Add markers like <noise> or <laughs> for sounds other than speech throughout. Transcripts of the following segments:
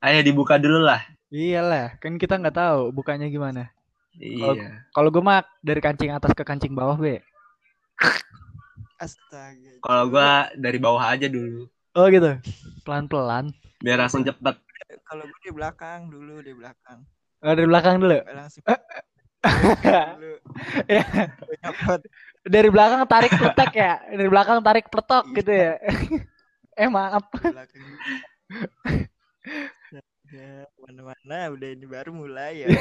Ayo dibuka dulu lah. Iyalah, kan kita nggak tahu bukanya gimana. Iya. Kalau gue mah dari kancing atas ke kancing bawah, be. Astaga. Kalau gua dari bawah aja dulu. Oh gitu. Pelan-pelan. Biar langsung cepet. Kalau gue di belakang dulu di belakang. Oh, dari belakang dulu. Langsung Eh. <laughs> dulu. Ya. Dari belakang tarik pletek ya. Dari belakang tarik pletok gitu ya. <laughs> eh maaf. Ya, mana-mana udah ini baru mulai ya. <laughs>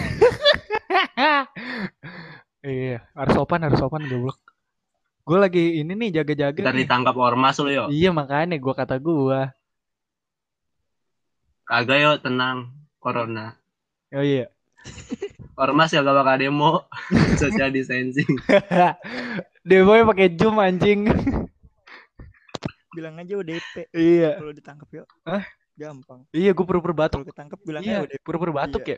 iya, harus sopan, harus sopan goblok. Gue lagi ini nih jaga-jaga. Ntar nih. ditangkap ormas lu yo. Iya makanya gue kata gue. Kagak yo tenang. Corona. Oh iya. Ormas ya gak bakal demo. <laughs> Social distancing. <laughs> Demonya pakai zoom anjing. Bilang aja UDP iya. kalau ditangkap yuk. Hah? Gampang. Iya, gue pura-pura batuk. Kalau ketangkep bilang Iya, UDP. pura-pura batuk ya.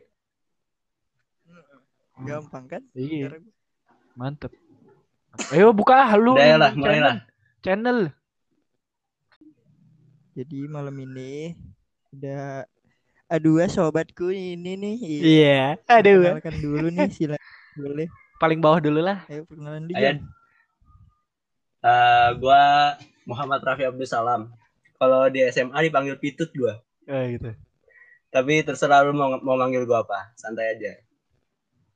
Gampang kan? Iya, mantep. Ayo buka lu. Udah ya lah, channel. mulai lah. Channel. Jadi malam ini ada dua sobatku ini nih. Iya. Aduh. Perkenalkan dulu nih <laughs> silakan boleh. Paling bawah dulu lah. Ayo perkenalan dulu. Ayan. Eh, gua Muhammad Rafi Abdul Salam. Kalau di SMA dipanggil Pitut gua. Oh, gitu. Tapi terserah lu mau, mau manggil gua apa. Santai aja.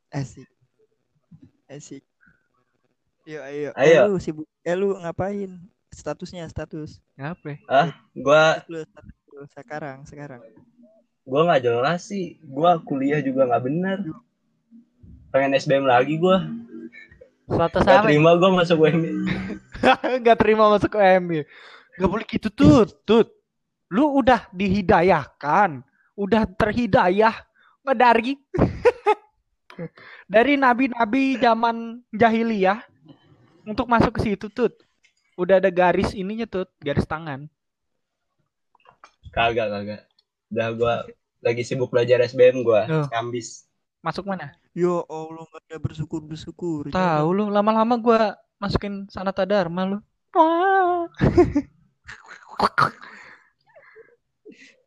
Asik. Asik. Yuk, ayo. Ayo. Eh, lu sibuk. Eh, lu ngapain? Statusnya, status. Ngapa? Ah, gua Lu status lu sekarang, sekarang. gua nggak jelas sih. Gua kuliah juga nggak bener. Pengen SBM lagi gua. Status Gak apa? terima gua masuk UMI. <laughs> Gak terima masuk MU. Gak boleh gitu tut, tut. Lu udah dihidayahkan, udah terhidayah, nggak dari <laughs> dari nabi-nabi zaman jahiliyah untuk masuk ke situ tut. Udah ada garis ininya tut, garis tangan. Kagak, kagak. Udah gua lagi sibuk belajar SBM gua. Oh. Kambis. Masuk mana? Yo Allah nggak ada bersyukur bersyukur. Tahu lu, lama-lama gua masukin Sanata Dharma lu. <laughs> Wah.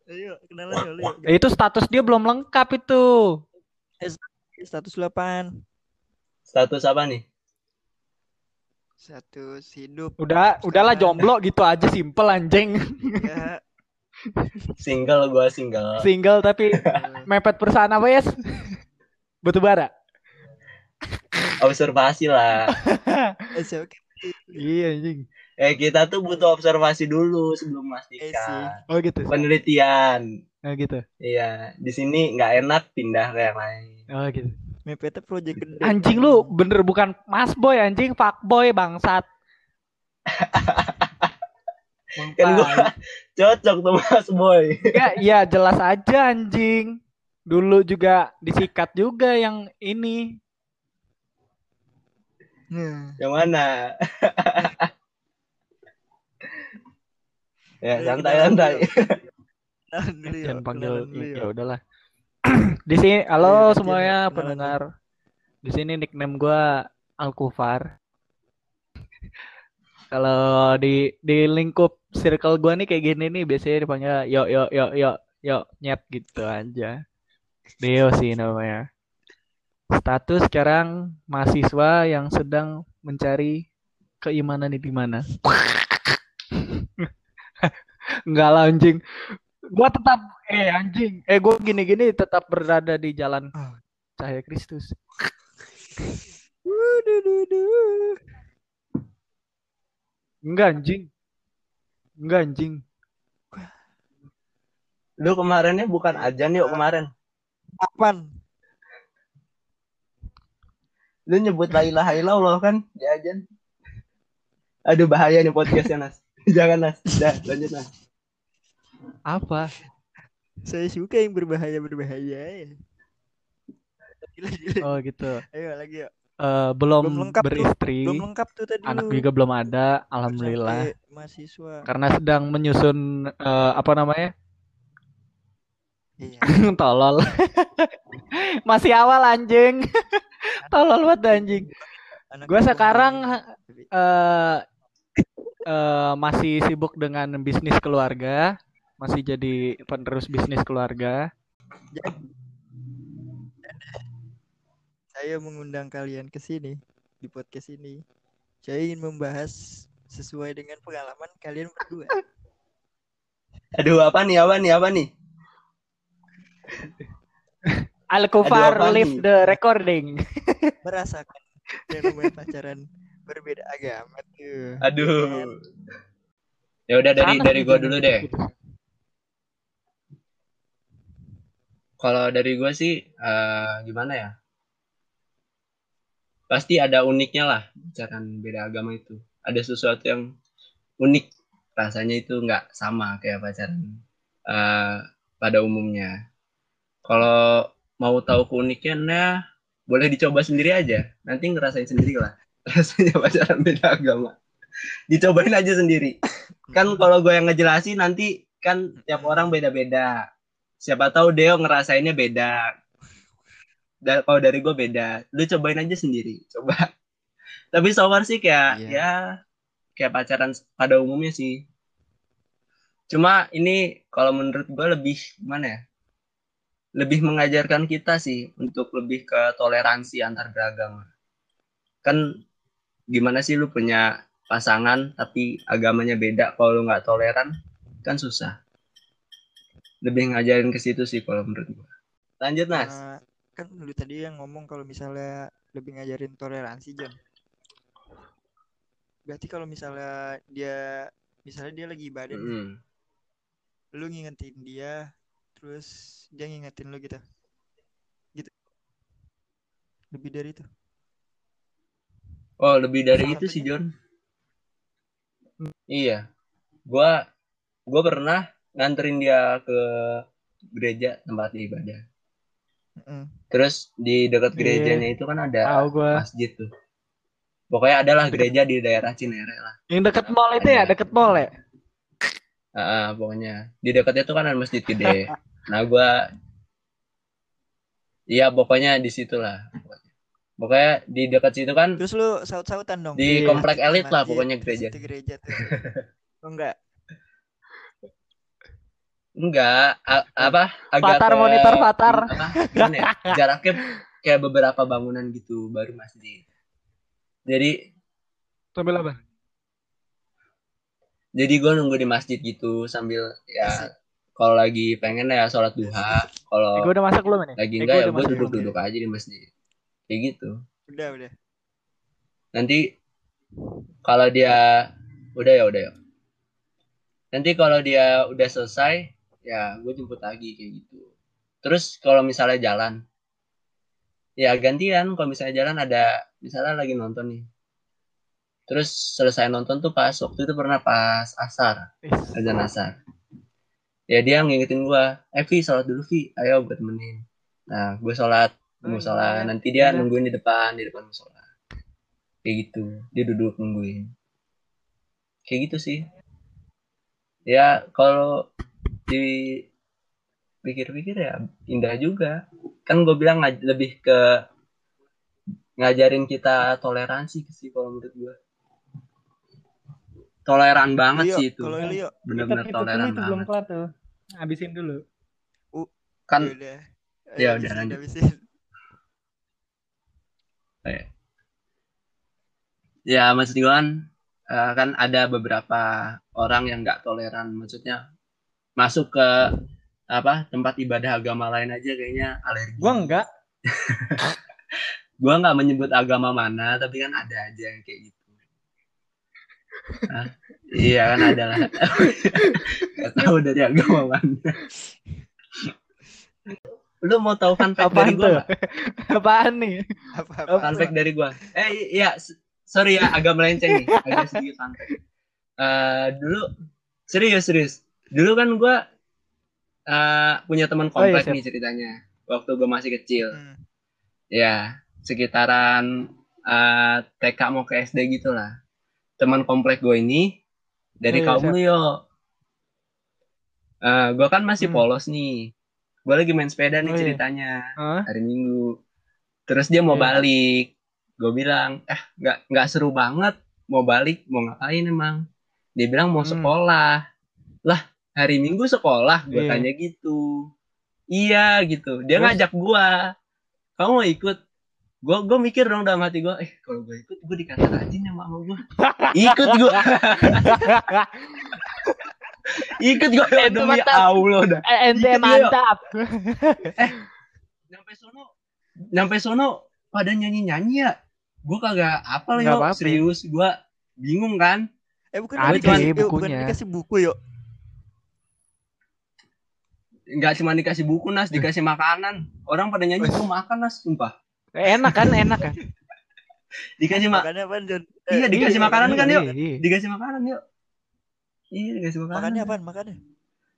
Ayo kenalan dulu. Yuk. Itu status dia belum lengkap itu. Status 8. Status apa nih? Status hidup. Udah, udahlah jomblo gitu aja simple anjing. Ya. Single gua single. Single tapi <laughs> mepet perusahaan apa ya? Batu bara. Observasi lah. Eh. Iya anjing. Eh kita tuh butuh observasi dulu sebelum Eh, memastikan. Oh gitu. Penelitian. Oh gitu. Iya, di sini nggak enak pindah ke yang lain. Oh gitu. Mepetnya project gede. Anjing lu bener bukan mas boy anjing fuck boy bangsat. <laughs> Kan gua cocok tuh Mas Boy. Enggak, ya jelas aja anjing. Dulu juga disikat juga yang ini. Nah, Yang mana? <laughs> ya, santai santai. <laughs> yuk, Jangan panggil ya yuk. udahlah. <clears throat> Di sini halo Ayo, semuanya kenalan. pendengar. Di sini nickname gua Alkufar. <laughs> Kalau di di lingkup circle gua nih kayak gini nih biasanya dipanggil yo yo yo yo yo nyet gitu aja. Deo sih namanya. Status sekarang mahasiswa yang sedang mencari keimanan di mana. <laughs> Enggak lah anjing. Gua tetap eh anjing. Eh gua gini-gini tetap berada di jalan Ah. cahaya Kristus. Enggak anjing. Enggak anjing. Lu kemarinnya bukan ajan yuk kemarin. Kapan? Lu nyebut la ilaha illallah kan di ajan. Aduh bahaya nih podcastnya Nas. <laughs> Jangan Nas. Dah lanjut Nas. Apa? Saya suka yang berbahaya-berbahaya. Gila, gila. Oh gitu. Ayo lagi yuk. Eh, belum, Belum lengkap tuh. beristri. Belum lengkap tuh tadi Anak lu. juga belum ada, alhamdulillah. sampai Mahasiswa. Karena sedang menyusun eh, apa namanya? Iya. <laughs> Tolol. <laughs> Masih awal anjing. Tolol banget anjing. Gua sekarang mahasiswa. Eh masih sibuk dengan bisnis keluarga. masih jadi penerus bisnis keluarga. Saya mengundang kalian ke sini di podcast ini. Saya ingin membahas sesuai dengan pengalaman kalian berdua. Aduh, apa nih? Apa nih? Apa nih? Al-Kufar nih? the recording. Merasakan namanya pacaran berbeda agama tuh. Aduh. Ya udah dari Panas dari gua dulu gitu. deh. Kalau dari gua sih eh, gimana ya? Pasti ada uniknya lah pacaran beda agama itu. Ada sesuatu yang unik rasanya itu nggak sama kayak pacaran eh, pada umumnya. Kalau mau tahu keunikannya boleh dicoba sendiri aja. Nanti ngerasain sendiri lah rasanya pacaran beda agama. Dicobain aja sendiri. Kan kalau gue yang ngejelasin nanti kan tiap orang beda-beda. Siapa tahu Deo ngerasainnya beda. Dan kalau dari gue beda. Lu cobain aja sendiri. Coba. Tapi so far sih kayak Iya. ya kayak pacaran pada umumnya sih. Cuma ini kalau menurut gue lebih gimana ya? Lebih mengajarkan kita sih untuk lebih ke toleransi antar beragama. Kan gimana sih lu punya pasangan tapi agamanya beda kalau lu nggak toleran kan susah. Lebih ngajarin ke situ sih kalau menurut gue. Lanjut Nas. Nah, kan lu tadi yang ngomong kalau misalnya lebih ngajarin toleransi John. Berarti kalau misalnya dia misalnya dia lagi ibadah, lu ngingetin dia, terus dia ngingetin lu gitu. Gitu. Lebih dari itu. Oh lebih dari itu sih. John. Iya. Gua gua pernah nganterin dia ke gereja tempat ibadah. Mm-mm. Terus di dekat Iya. gerejanya itu kan ada Tahu gua. masjid tuh. Pokoknya adalah gereja di daerah Cinere lah. Yang deket mall itu ya, Ada. deket mall ya. Ah, pokoknya di dekatnya tuh kan ada masjid gede. <laughs> Nah gua Iya pokoknya di situ lah. Pokoknya. Di dekat situ kan Terus lu saut-sautan dong. Di Masjid komplek elit lah pokoknya gereja. itu gereja tuh. <laughs> Oh enggak. enggak a- apa agak Fatar, ke- monitor Fatar. apa ya? jaraknya kayak beberapa bangunan gitu baru masjid. Jadi Sambil apa? jadi gue nunggu di masjid gitu sambil ya kalau lagi pengen ya sholat duha Eh, kalau gue udah masak belum nih? lagi Eh, enggak gua ya gue masak duduk belum? duduk aja di masjid kayak gitu. Udah, udah. nanti kalau dia udah ya udah ya. Nanti kalau dia udah selesai ya gue jemput lagi kayak gitu. Terus kalau misalnya jalan ya gantian. Kalau misalnya jalan ada misalnya lagi nonton nih. Terus selesai nonton tuh pas waktu itu pernah pas asar. Azan asar. Ya dia ngingetin gua. Eh Vi sholat dulu Vi ayo gue temenin. Nah gue sholat musola iya. nanti dia nungguin di depan di depan musola kayak gitu dia duduk nungguin kayak gitu sih ya kalau di pikir-pikir ya indah juga kan gue bilang ngaj- lebih ke ngajarin kita toleransi sih kalau menurut gue toleran banget Leo, sih itu Kalau Leo, bener-bener Kita- kita toleran itu belum banget kelar tuh. Habisin dulu. kan ya udah. Ya udah, habisin, lanjut. habisin. Ya maksud gue kan eh, kan ada beberapa orang yang nggak toleran maksudnya masuk ke apa tempat ibadah agama lain aja kayaknya alergi. Gua enggak. <laughs> gue nggak menyebut agama mana tapi kan ada aja yang kayak gitu. Hah? iya kan ada lah. <laughs> Nggak tahu dari agama mana lu mau tahu fun fact dari Apaan gue tuh? Apaan nih? Apa-apa. fun fact dari gue eh iya sorry ya agak melenceng nih <laughs> agak sedikit fun fact Eh, dulu serius serius dulu kan gue eh, punya teman Oh, iya, komplek siap. nih ceritanya waktu gue masih kecil Hmm. ya sekitaran eh, TK mau ke SD gitu lah teman komplek gue ini dari Oh, iya, kaum lu yo Eh, gue kan masih Hmm. polos nih gue lagi main sepeda nih Oh, iya. ceritanya Hah? hari Minggu. Terus dia mau Iya. balik. Gue bilang, eh nggak nggak seru banget. Mau balik, mau ngapain emang? Dia bilang mau Hmm. sekolah. Lah, hari Minggu sekolah gue Iya. tanya gitu iya gitu dia Terus? ngajak gua kamu mau ikut gua gua mikir dong dalam hati gua eh kalau gue ikut gue dikata rajin sama mama gua ikut gua <laughs> <laughs> ikut gua Ente demi mantap. Allah dah Eh, ente mantap. <laughs> nyampe sono nyampe sono pada nyanyi nyanyi ya gua kagak apa yo apa-apa. serius gua bingung kan Eh bukan Ada dikasih, bukunya. bukan dikasih buku yuk. nggak cuma dikasih buku nas dikasih makanan orang pada nyanyi gua makan nas sumpah Enak kan, enak kan. <laughs> dikasih mak Makannya apa John? Iya, dikasih makanan kan, yuk. Iya. dikasih makanan yuk iya dikasih makanan Makannya apa? Makannya?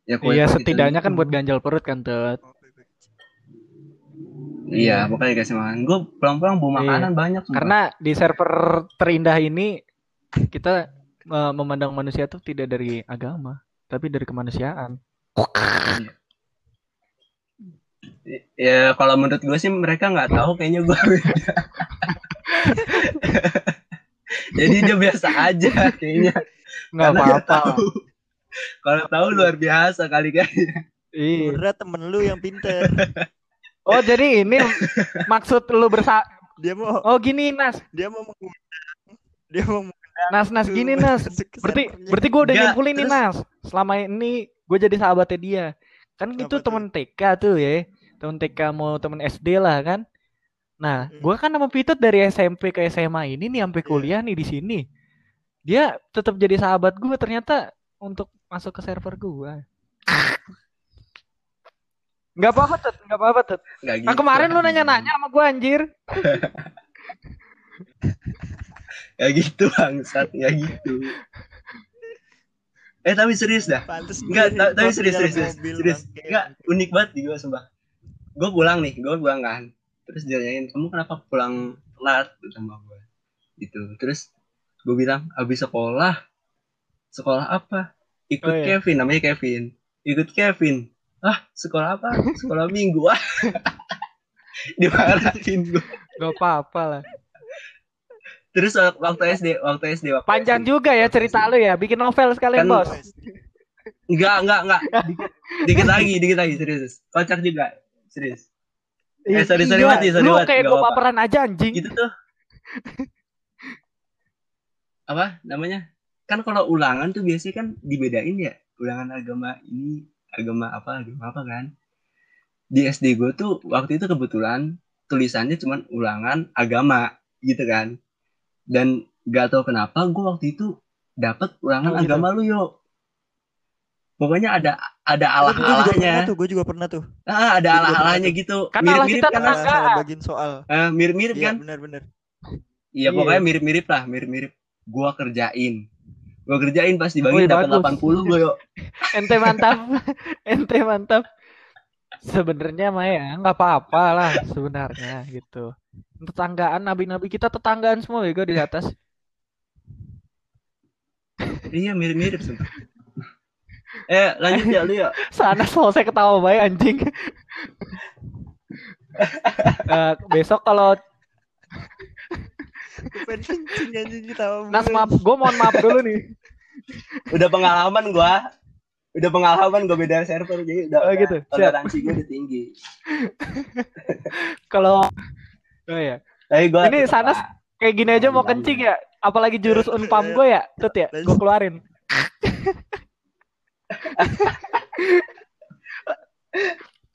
ya kue Iya, gitu. setidaknya kan buat ganjal perut kan, Tut. iya pokoknya dikasih makan gue pulang-pulang bawa Iya. makanan banyak sumpah. Karena di server terindah ini kita eh, memandang manusia tuh tidak dari agama, tapi dari kemanusiaan. ya kalau menurut gue sih mereka nggak tahu kayaknya gue beda <laughs> <laughs> jadi dia biasa aja kayaknya Nggak apa-apa. <laughs> kalau tahu luar biasa kali kan Iya. Temen lu yang pinter. <laughs> Oh, jadi ini maksud lu bersa Dia mau Oh, gini, Nas. dia mau mengundang. Dia mau Nas, Nas gini, Nas. <laughs> Berarti berarti gue udah nyimpulin nih, Nas. Selama ini gue jadi sahabatnya dia. Kan Apa itu temen TK tuh ya. Temen TK mau temen SD lah kan. Nah, Hmm. gue kan sama Pitut dari SMP ke SMA ini nih sampai Iya. kuliah nih di sini. Dia tetap jadi sahabat gue ternyata untuk masuk ke server gue. Nggak apa-apa, Tut. Nggak apa-apa. Nggak Nah, gitu. kemarin lu nanya-nanya sama gue anjir. <laughs> ya gitu bangsat ya gitu eh tapi serius dah Pantes Enggak, gue ta- tapi serius, serius, serius, mobil, serius. Enggak, unik banget di gue sumpah. Gue pulang nih, gue pulang kan. Terus dia nanyain, kamu kenapa pulang telat Gitu sama gue? Gitu. Terus gue bilang, habis sekolah. Sekolah apa? Ikut Oh, iya. Kevin, namanya Kevin. Ikut Kevin. Ah, sekolah apa? Sekolah minggu. Ah. <laughs> Dimarahin gue. Gak apa-apa lah. Terus waktu SD, waktu SD, waktu Panjang SD. juga ya cerita lu ya. Bikin novel sekalian, Kan- Bos. Enggak, enggak, enggak. Dikit, dikit lagi, dikit lagi, serius. Kocak juga, serius. Eh, sorry, sorry, Iya, Mati, sorry, Mati, kayak gue apa-apa. baperan aja anjing. gitu tuh <laughs> apa namanya kan kalau ulangan tuh biasanya kan dibedain ya ulangan agama ini agama apa agama apa kan di SD gue tuh waktu itu kebetulan tulisannya cuman ulangan agama gitu kan dan gak tau kenapa gue waktu itu dapat ulangan Oh, gitu. agama lu yo pokoknya ada ada Oh, gue juga pernah alah-alahnya tuh, gue juga pernah tuh. ah, ada alah-alahnya pernah gitu Kan alah mirip-mirip kita kan bagian soal. Eh, mirip-mirip Iya, kan benar-benar. Iya Iya. pokoknya mirip-mirip lah, mirip-mirip. Gua kerjain. Gua kerjain pas dibagi dapat bagus. 80 gua yuk. <laughs> Ente mantap. <laughs> Ente mantap. Sebenarnya mah ya nggak apa-apa lah sebenarnya gitu. Tetanggaan nabi-nabi kita tetanggaan semua ya di atas. <laughs> Iya mirip-mirip sumpah. eh lanjut ya lu ya. Sana selesai ketawa baik anjing. Eh, besok kalau Gue kencing anjing Nas maaf, gue mohon maaf dulu nih. <laughs> Udah pengalaman gua. Udah pengalaman gua beda server jadi udah, Oh, gitu. Toleransi gua udah tinggi. <laughs> Kalau oh ya, Tapi gua Ini Sanas kayak gini aja mau kencing ya. Apalagi jurus unpam gue ya, tut ya. Gue keluarin.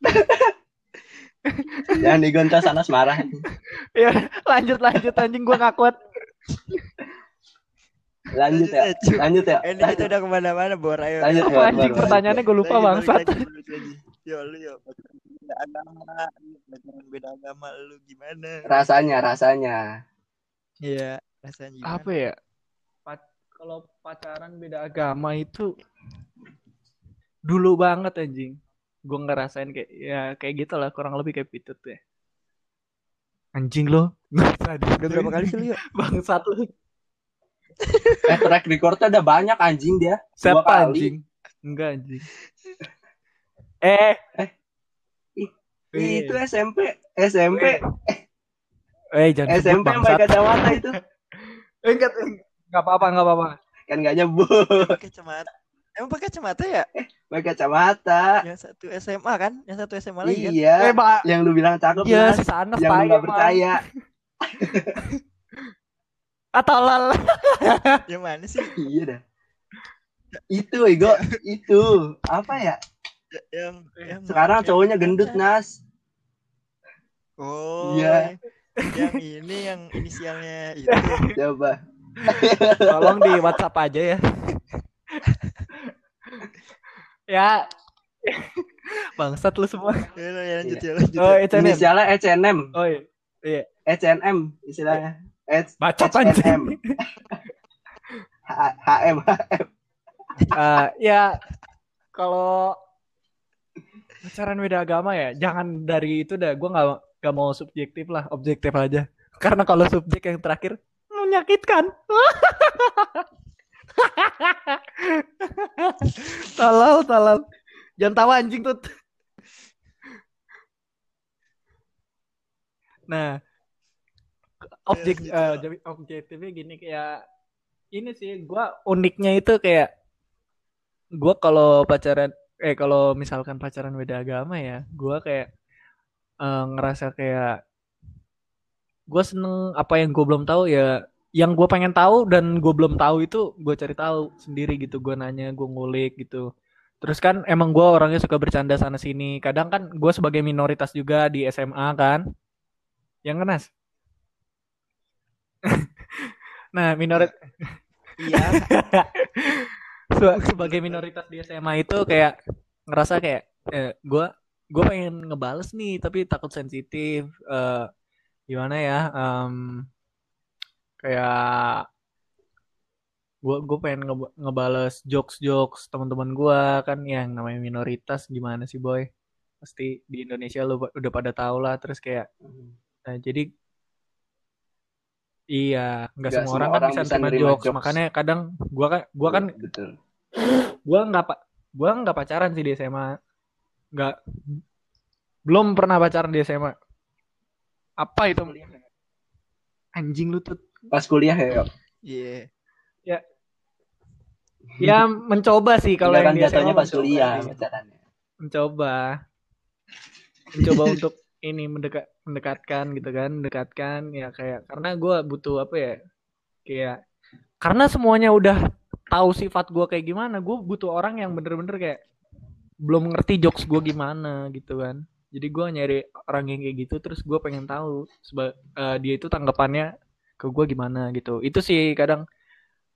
<laughs> Jangan digonta Sanas marah. Ya, lanjut lanjut anjing gue nggak kuat. Lanjut ya. Lanjut, Cu. Lanjut ya. Eh, Ini kita udah ke mana-mana, Bor. Ayo. Lanjut, Apa Bor, anjing Bor, pertanyaannya gue lupa bangsat. Yo, lu yo. Beda agama, beda agama lu gimana? Rasanya, rasanya. Iya, rasanya gimana? Apa ya? Kalau pacaran beda agama itu dulu banget anjing. Gue ngerasain kayak ya kayak gitu lah kurang lebih kayak pitut ya. Anjing lo. <laughs> Udah berapa kali sih lu yo? <laughs> Bangsat lu. Eh track recordnya udah banyak anjing dia. Dua Siapa kali. anjing? Enggak anjing. <laughs> Eh. Eh. Ih, Eh. Itu SMP, SMP, Eh jangan sebut SMP bangsat. pakai kacamata itu. Eh, Enggak enggak apa-apa enggak apa-apa. Kan gak nyebut. Kacamata. Emang pakai kacamata ya? pakai kacamata Yang satu SMA kan? Yang satu SMA lagi kan? iya Eh, Pak. yang lu bilang cakep Iya, si Sanas yang lu emang. percaya <laughs> Atau lal. <laughs> Yang mana sih? iya dah itu ego itu apa ya Yang, yang sekarang yang cowoknya gendut pacar. nas Oh. Iya. Yang ini yang inisialnya itu. coba Tolong di WhatsApp aja ya. <laughs> ya. <laughs> Bangsat lu semua. Ya, ya, lanjut Iya. ya, lanjut. Oh, ya. H&M. inisialnya H&M Oh iya. Iya. H&M istilahnya H Bacot H&M anjing. H- HM <laughs> Eh, ya kalau pacaran beda agama ya jangan dari itu dah gue nggak nggak mau subjektif lah objektif aja karena kalau subjek yang terakhir menyakitkan <laughs> <laughs> talal talal jangan tawa anjing tuh nah objek jadi objektifnya gini kayak ini sih gua uniknya itu kayak gua kalau pacaran eh kalau misalkan pacaran beda agama ya gua kayak eh, ngerasa kayak gua seneng apa yang gua belum tahu ya yang gue pengen tahu dan gue belum tahu itu gue cari tahu sendiri gitu. Gue nanya gue ngulik gitu. Terus kan emang gue orangnya suka bercanda sana sini. Kadang kan gue sebagai minoritas juga di SMA kan. Yang kenas <laughs> nah minoritas Iya. <laughs> Se- sebagai minoritas di SMA itu kayak ngerasa kayak eh, gue gue pengen ngebales nih tapi takut sensitif eh, gimana ya em, kayak gue gue pengen nge- ngebales jokes jokes teman-teman gue kan yang namanya minoritas gimana sih boy? Pasti di Indonesia lu udah pada tahu lah terus kayak nah, jadi iya nggak semua semua orang kan bisa nerima jokes. jokes. makanya kadang gua kan gua kan betul. gua nggak pak gua nggak pacaran sih di SMA nggak belum pernah pacaran di SMA apa itu? Anjing lu tuh pas kuliah ya yuk. Iya. ya. Mencoba sih kalau yang jatuhnya pas mencoba kuliah pacarannya mencoba. Mencoba <laughs> untuk ini mendekat mendekatkan gitu kan mendekatkan. Ya kayak karena gua butuh apa ya kayak karena semuanya udah tahu sifat gua kayak gimana gue butuh orang yang bener-bener kayak belum ngerti jokes gua gimana gitu kan. Jadi gua nyari orang yang kayak gitu terus gua pengen tahu seba- eh, dia itu tanggapannya ke gua gimana gitu. Itu sih kadang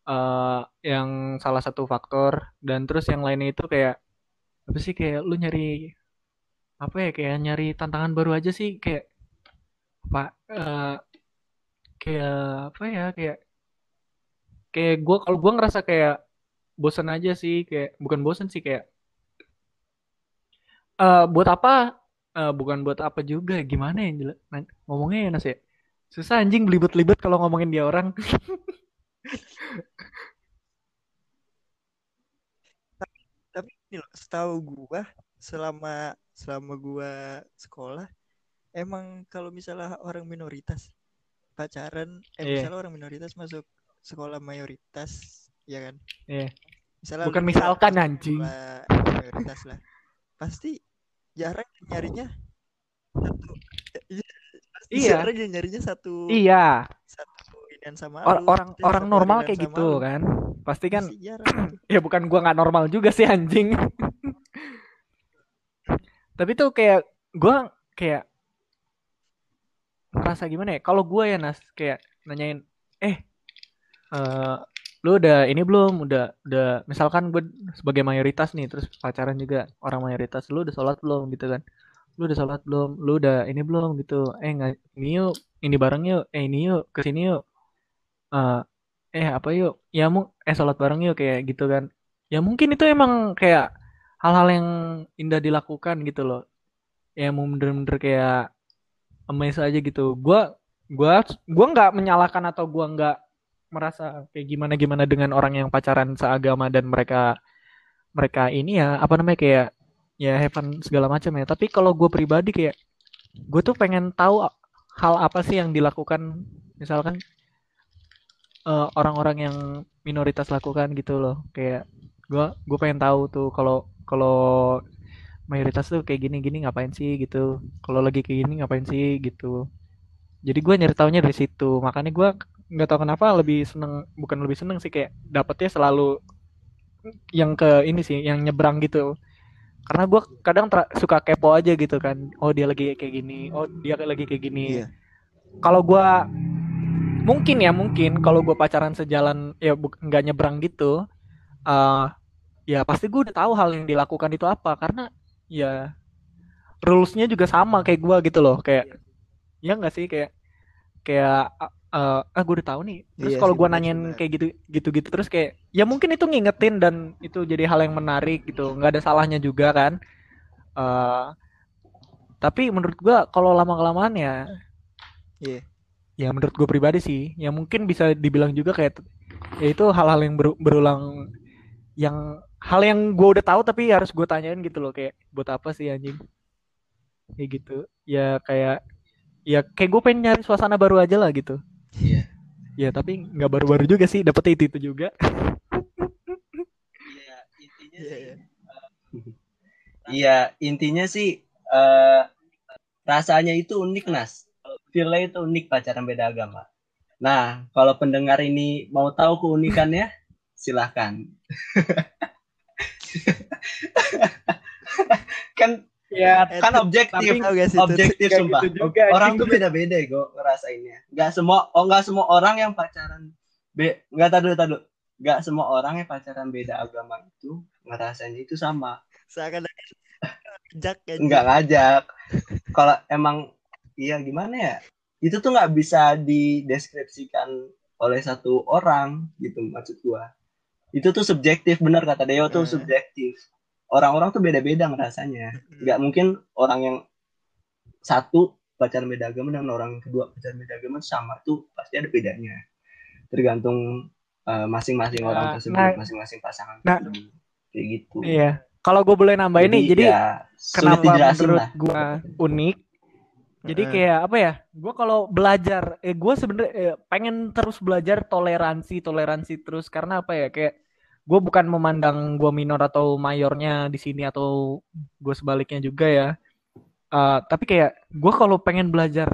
eh, yang salah satu faktor. Dan terus yang lainnya itu kayak apa sih kayak lu nyari apa ya kayak nyari tantangan baru aja sih. Kayak apa eh, kayak apa ya kayak kayak gua kalau gua ngerasa kayak bosan aja sih. Kayak bukan bosan sih kayak eh buat apa? Eh, bukan buat apa juga. Gimana ya ngomongnya ya Nas ya susah anjing belibet-libet kalau ngomongin dia orang Tapi ini loh, setahu gua selama selama gua sekolah emang kalau misalnya orang minoritas pacaran eh Iya. misalnya orang minoritas masuk sekolah mayoritas ya kan Iya. misalnya bukan misalkan anjing mayoritas lah pasti jarang nyarinya satu Iya. nyarinya satu iya. satu sama Or- lu, orang pasti orang normal kayak gitu lu. kan. Pasti kan <clears throat> ya bukan gua nggak normal juga sih anjing. <laughs> Tapi tuh kayak gua kayak ngerasa gimana ya? Kalau gua ya Nas kayak nanyain eh eh lu udah ini belum? Udah udah misalkan gue sebagai mayoritas nih terus pacaran juga orang mayoritas lu udah sholat belum? Gitu kan lu udah sholat belum? Lu udah ini belum gitu? Eh ini yuk ini bareng yuk eh ini yuk ke sini yuk. Eh, eh apa yuk? Ya mu eh sholat bareng yuk kayak gitu kan. Ya mungkin itu emang kayak hal-hal yang indah dilakukan gitu loh. Ya mau bener-bener kayak amazed aja gitu. Gua gua gua nggak menyalahkan atau gua nggak merasa kayak gimana gimana dengan orang yang pacaran seagama dan mereka mereka ini ya apa namanya kayak ya have segala macam ya tapi kalau gue pribadi kayak gue tuh pengen tahu hal apa sih yang dilakukan misalkan eh, orang-orang yang minoritas lakukan gitu loh kayak Gua gue pengen tahu tuh kalau kalau mayoritas tuh kayak gini-gini ngapain sih gitu. Kalau lagi kayak gini ngapain sih gitu. Jadi gue nyari taunya dari situ. Makanya gue nggak tahu kenapa lebih seneng bukan lebih seneng sih kayak dapetnya selalu yang ke ini sih yang nyebrang gitu karena gue kadang tra- suka kepo aja gitu kan. Oh dia lagi kayak gini. Oh dia lagi kayak gini. Iya. kalau gue mungkin ya mungkin kalau gue pacaran sejalan ya nggak nyebrang gitu eh ya pasti gue udah tahu hal yang dilakukan itu apa. Karena ya rulesnya juga sama kayak gue gitu loh. Kayak ya nggak sih? Kayak kayak eh ah gue udah tahu nih terus Iya kalau gue nanyain benar. kayak gitu gitu gitu terus kayak ya mungkin itu ngingetin dan itu jadi hal yang menarik gitu nggak ada salahnya juga kan eh tapi menurut gue kalau lama kelamaan ya Iya. ya menurut gue pribadi sih ya mungkin bisa dibilang juga kayak ya itu hal-hal yang beru- berulang yang hal yang gue udah tahu tapi harus gue tanyain gitu loh kayak buat apa sih anjing kayak gitu ya kayak ya kayak gue pengen nyari suasana baru aja lah gitu. Ya tapi nggak baru-baru juga sih dapetnya itu itu juga Iya, intinya Iya, sih iya. Iya, intinya sih eh rasanya itu unik, Nas. Feel-nya itu unik pacaran beda agama. Nah, kalau pendengar ini mau tahu keunikannya, <laughs> silahkan. <laughs> kan ya kan objektif, tapi Tahu gak objektif sumpah. gitu juga, orang tuh beda-beda kok ngerasainnya. Nggak semua, oh nggak semua orang yang pacaran be, nggak tadu tadu, nggak semua orang yang pacaran beda agama itu ngerasainnya itu sama. Seakan-akan jak kan. nggak ngajak kalau emang iya gimana ya itu tuh nggak bisa dideskripsikan oleh satu orang gitu maksud gua itu tuh subjektif benar kata Deo tuh Eh. subjektif orang-orang tuh beda-beda ngerasanya. Nggak mungkin orang yang satu pacaran beda agama dan orang yang kedua pacaran beda agama sama tuh pasti ada bedanya. Tergantung eh, masing-masing Nah, orang tersebut nah, masing-masing pasangan nah, tersebut. Kayak gitu. Iya. Kalau gue boleh nambah ini jadi ya, kenapa menurut gue unik? Jadi kayak apa ya? Gue kalau belajar eh gue sebenarnya eh, pengen terus belajar toleransi toleransi terus. Karena apa ya? Kayak gue bukan memandang gue minor atau mayornya di sini atau gue sebaliknya juga ya. Eh, tapi kayak gue kalau pengen belajar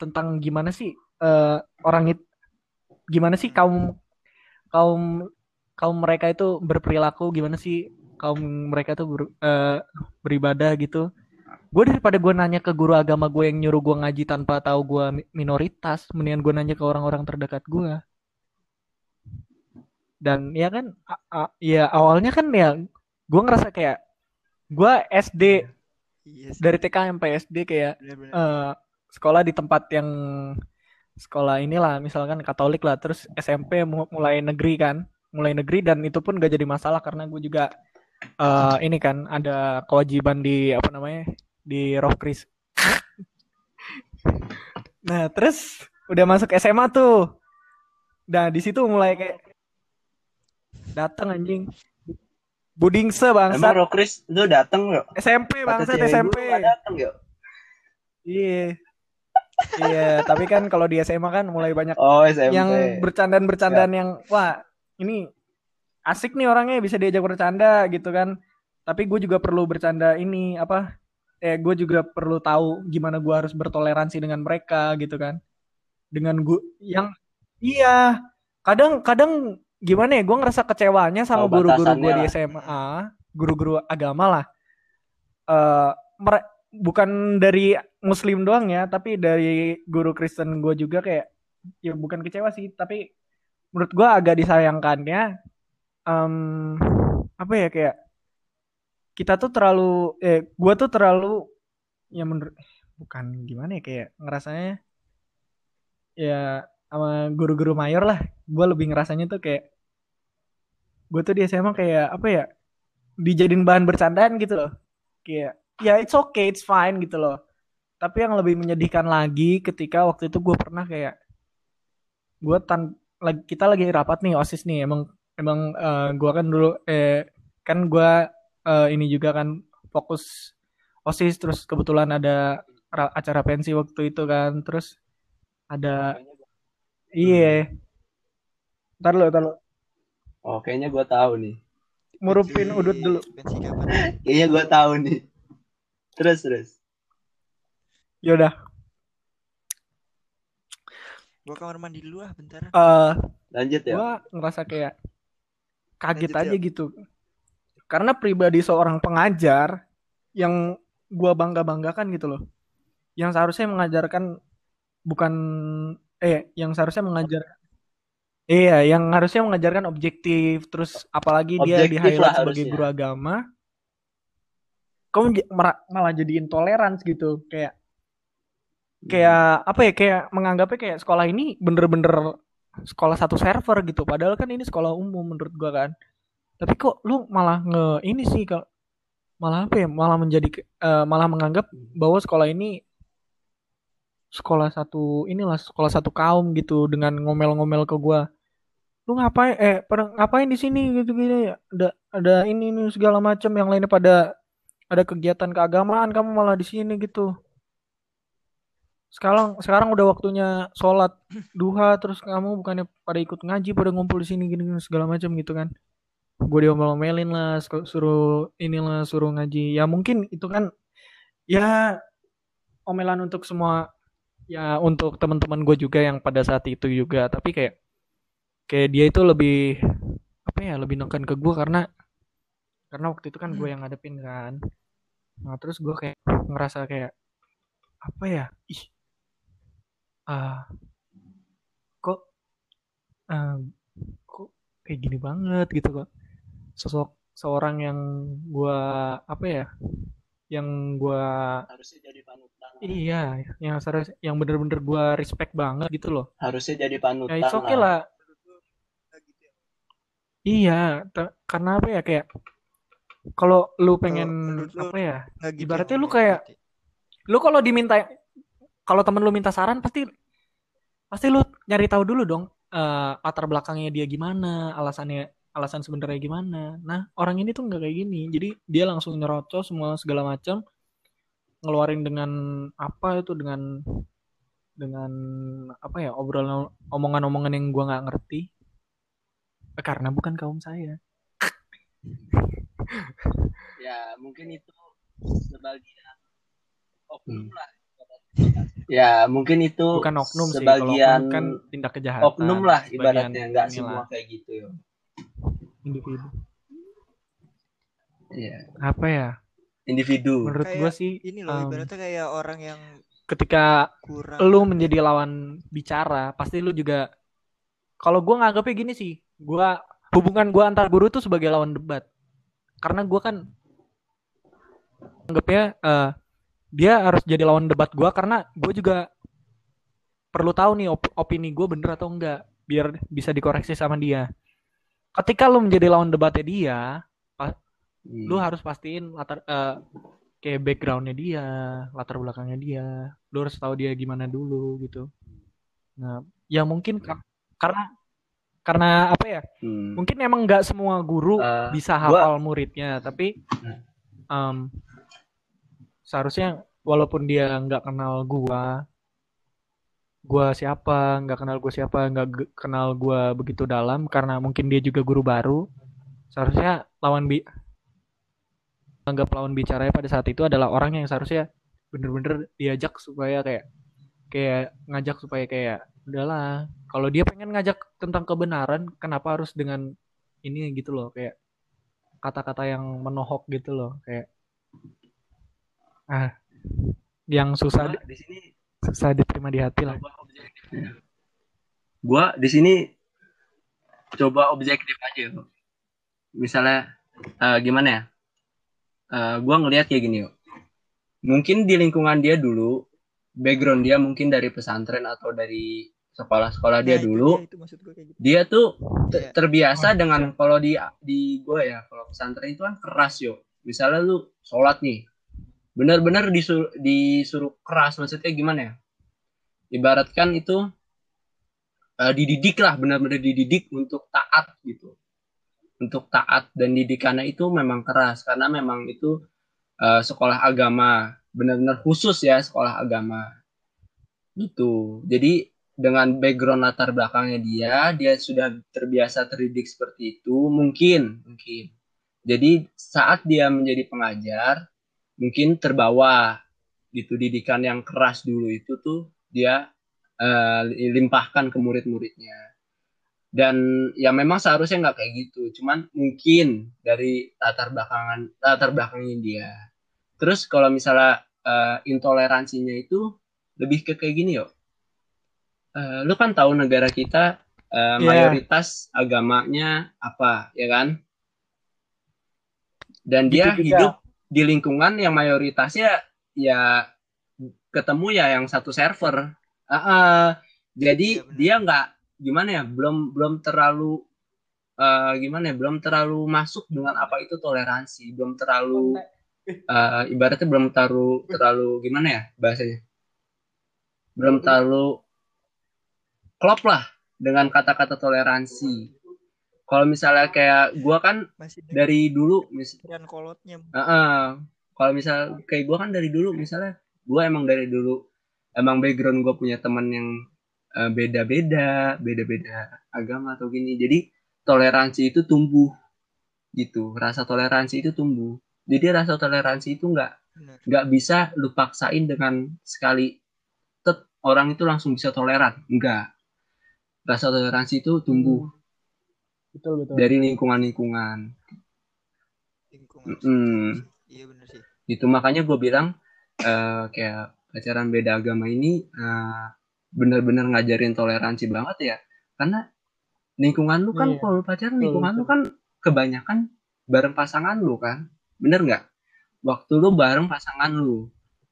tentang gimana sih eh, orang itu gimana sih kaum kaum kaum mereka itu berperilaku gimana sih kaum mereka tuh ber- eh, beribadah gitu. Gue daripada gue nanya ke guru agama gue yang nyuruh gue ngaji tanpa tahu gue mi- minoritas mendingan gue nanya ke orang-orang terdekat gue dan ya kan ya awalnya kan ya gue ngerasa kayak gue SD Iya sih. dari TK sampai SD kayak Benar-benar. eh, sekolah di tempat yang sekolah inilah misalkan Katolik lah terus SMP mu- mulai negeri kan mulai negeri dan itu pun gak jadi masalah karena gue juga eh, ini kan ada kewajiban di apa namanya di Roh Kris <laughs> nah terus udah masuk SMA tuh nah di situ mulai kayak datang anjing Budingse Emang bangsat Rokris lu dateng yuk? SMP cewek SMP dateng yuk? Iya. Iya, tapi kan kalau di SMA kan mulai banyak Oh SMP. yang bercandaan-bercandaan yang wah, ini asik nih orangnya bisa diajak bercanda gitu kan. Tapi gue juga perlu bercanda ini apa? Eh, gue juga perlu tahu gimana gue harus bertoleransi dengan mereka gitu kan. Dengan gue yang iya, kadang-kadang gimana ya? Gue ngerasa kecewanya sama Oh, guru-guru gue di. SMA, guru-guru agama lah. Eh, mere- bukan dari Muslim doang ya, tapi dari guru Kristen gue juga kayak ya bukan kecewa sih, tapi menurut gue agak disayangkannya em, apa ya kayak kita tuh terlalu eh gue tuh terlalu ya menurut bukan gimana ya kayak ngerasanya ya sama guru-guru mayor lah. Gue lebih ngerasanya tuh kayak gue tuh di SMA kayak apa ya dijadiin bahan bercandaan gitu loh. Kayak ya it's okay it's fine gitu loh. Tapi yang lebih menyedihkan lagi ketika waktu itu gue pernah kayak gue tan lagi kita lagi rapat nih osis nih. Emang emang eh, gue kan dulu eh kan gue eh, ini juga kan fokus osis. Terus kebetulan ada ra- acara pensi waktu itu kan. Terus ada iya ntar lo ntar lo Oh kayaknya gue tahu nih. Pensi- udut dulu. Pensi kapan? Kayaknya gue tahu nih. Terus terus. Yaudah. Gua kamar mandi dulu ah bentar. eh Lanjut ya. gua ngerasa kayak kaget Lanjut, aja gitu. Karena pribadi seorang pengajar yang gua bangga-banggakan gitu loh. Yang seharusnya mengajarkan bukan eh yang seharusnya mengajar Iya, yang harusnya mengajarkan objektif, terus apalagi dia di highlight sebagai harusnya. guru agama, kamu malah jadi intoleransi gitu, kayak kayak apa ya, kayak menganggapnya kayak sekolah ini bener-bener sekolah satu server gitu, padahal kan ini sekolah umum menurut gua kan. Tapi kok lu malah nge ini sih kalau malah apa ya, malah menjadi eh, malah menganggap bahwa sekolah ini sekolah satu inilah sekolah satu kaum gitu dengan ngomel-ngomel ke gua. Lu ngapain? Eh pada ngapain di sini? Gitu gitu ya. Ada ada ini ini segala macam yang lainnya pada ada kegiatan keagamaan kamu malah di sini gitu. Sekarang sekarang udah waktunya sholat duha terus kamu bukannya pada ikut ngaji pada ngumpul di sini gini, gini segala macam gitu kan. Gue diomel-omelin lah suruh inilah suruh ngaji. Ya mungkin itu kan ya omelan untuk semua ya untuk teman-teman gue juga yang pada saat itu juga. Tapi kayak kayak dia itu lebih apa ya lebih neken ke gue karena karena waktu itu kan gue yang ngadepin kan. Nah terus gue kayak ngerasa kayak apa ya ih ah kok ah, kok kayak gini banget gitu kok. Sosok seorang yang gue apa ya yang gue Harusnya jadi panutan. iya yang serius yang bener-bener gue respect banget gitu loh Harusnya jadi panutan. ya it's okay lah Iya, te- karena apa ya kayak kalau lu pengen lu- apa ya? Gitu Ibaratnya ya, lu kayak-. Lu kalau diminta kalau temen lu minta saran pasti pasti lu nyari tahu dulu dong eh, latar belakangnya dia gimana, alasannya alasan sebenarnya gimana. Nah, orang ini tuh nggak kayak gini. Jadi dia langsung nyerocos semua segala macam ngeluarin dengan apa itu dengan dengan apa ya obrolan omongan-omongan yang gua nggak ngerti karena bukan kaum saya. <laughs> Ya mungkin itu sebagian oknum lah. Ya mungkin itu bukan oknum sih kalau sebagian oknum kan tindak kejahatan oknum lah ibaratnya nggak semua kayak gitu ya. Individu. Iya. apa ya? Individu. menurut Kayak gua sih Ini loh um, ibaratnya kayak orang yang ketika kurang lu menjadi lawan bicara pasti lu juga kalau gua nganggapnya gini sih gua hubungan gua antar guru tuh sebagai lawan debat. Karena gua kan anggapnya eh, dia harus jadi lawan debat gua karena gue juga perlu tahu nih op- opini gue bener atau enggak biar bisa dikoreksi sama dia ketika lu menjadi lawan debatnya dia Hmm. lu harus pastiin latar eh, kayak backgroundnya dia latar belakangnya dia lu harus tahu dia gimana dulu gitu nah ya mungkin ka- karena karena apa ya Hmm. mungkin emang nggak semua guru Eh, bisa gua- hafal muridnya tapi em, seharusnya walaupun dia nggak kenal gua gua siapa nggak kenal gua siapa nggak kenal gua begitu dalam karena mungkin dia juga guru baru. Seharusnya lawan bi anggap lawan bicaranya pada saat itu adalah orang yang seharusnya bener-bener diajak supaya kayak kayak ngajak supaya kayak udahlah kalau dia pengen ngajak tentang kebenaran kenapa harus dengan ini? gitu loh kayak kata-kata yang menohok gitu loh kayak ah yang susah Gua di sini susah diterima di hati lah coba objektif. Gua di sini coba objektif aja. Yo. Misalnya eh, gimana ya? Eh, gua ngelihat kayak gini yuk. Mungkin di lingkungan dia dulu, background dia mungkin dari pesantren atau dari sekolah-sekolah dia itu dulu, dia, itu maksud gue kayak gitu. dia tuh Iya. terbiasa Oh, dengan kalau di di gue ya kalau pesantren itu kan keras yo misalnya lu sholat nih benar-benar disuruh disuruh keras maksudnya gimana ya ibaratkan itu eh, dididik lah benar-benar dididik untuk taat gitu. Untuk taat dan didikannya itu memang keras karena memang itu eh, sekolah agama benar-benar khusus ya sekolah agama. Gitu. Jadi dengan background latar belakangnya dia, dia sudah terbiasa terdidik seperti itu, mungkin, mungkin. Jadi saat dia menjadi pengajar, mungkin terbawa gitu didikan yang keras dulu itu tuh dia uh, limpahkan ke murid-muridnya. Dan ya memang seharusnya nggak kayak gitu, cuman mungkin dari latar belakangan latar belakangnya dia. Terus kalau misalnya uh, intoleransinya itu lebih ke kayak gini yuk. Uh, lu kan tahu negara kita uh, yeah. mayoritas agamanya apa, ya kan? Dan dia gitu hidup di lingkungan yang mayoritasnya ya ketemu ya yang satu server. Uh, uh, jadi ya, dia nggak gimana ya belum belum terlalu uh, gimana ya belum terlalu masuk dengan apa itu toleransi belum terlalu uh, ibaratnya belum terlalu terlalu gimana ya bahasanya? Belum terlalu klop lah dengan kata-kata toleransi. Kalau misalnya kayak gua kan Masih dari dulu misalnya kolotnya. Uh -uh, kalau misal kayak gua kan dari dulu misalnya gua emang dari dulu emang background gua punya teman yang Eh, beda-beda, beda-beda agama atau gini. Jadi toleransi itu tumbuh gitu. Rasa toleransi itu tumbuh. Jadi rasa toleransi itu nggak nggak bisa lu paksain dengan sekali tet orang itu langsung bisa toleran. Enggak. Rasa toleransi itu tumbuh. Hmm. Betul betul. Dari lingkungan-lingkungan. Lingkungan. Mm. Iya benar sih. Itu makanya gue bilang uh, kayak pacaran beda agama ini uh, benar-benar ngajarin toleransi banget ya karena lingkungan lu kan iya. kalau pacaran lingkungan lu kan kebanyakan bareng pasangan lu kan bener nggak waktu lu bareng pasangan lu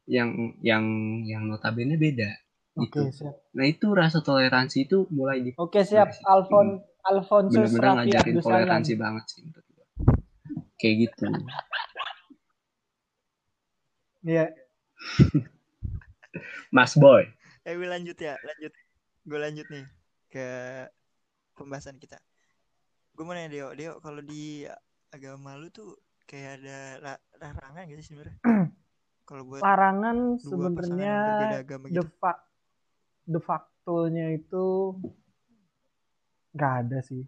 yang yang yang notabene beda gitu. siap. Nah itu rasa toleransi itu mulai di Oke siap Alfon Alfonso benar-benar ngajarin toleransi banget sih Kayak gitu. Iya. <laughs> Mas Boy. Eh gue lanjut ya lanjut. Gue lanjut nih ke pembahasan kita. Gue mau nanya Deo Deo kalau di agama lu tuh kayak ada larangan gitu sih sebenarnya? <clears throat> Kalau buat larangan sebenarnya gitu. de fact de facto-nya itu nggak ada sih.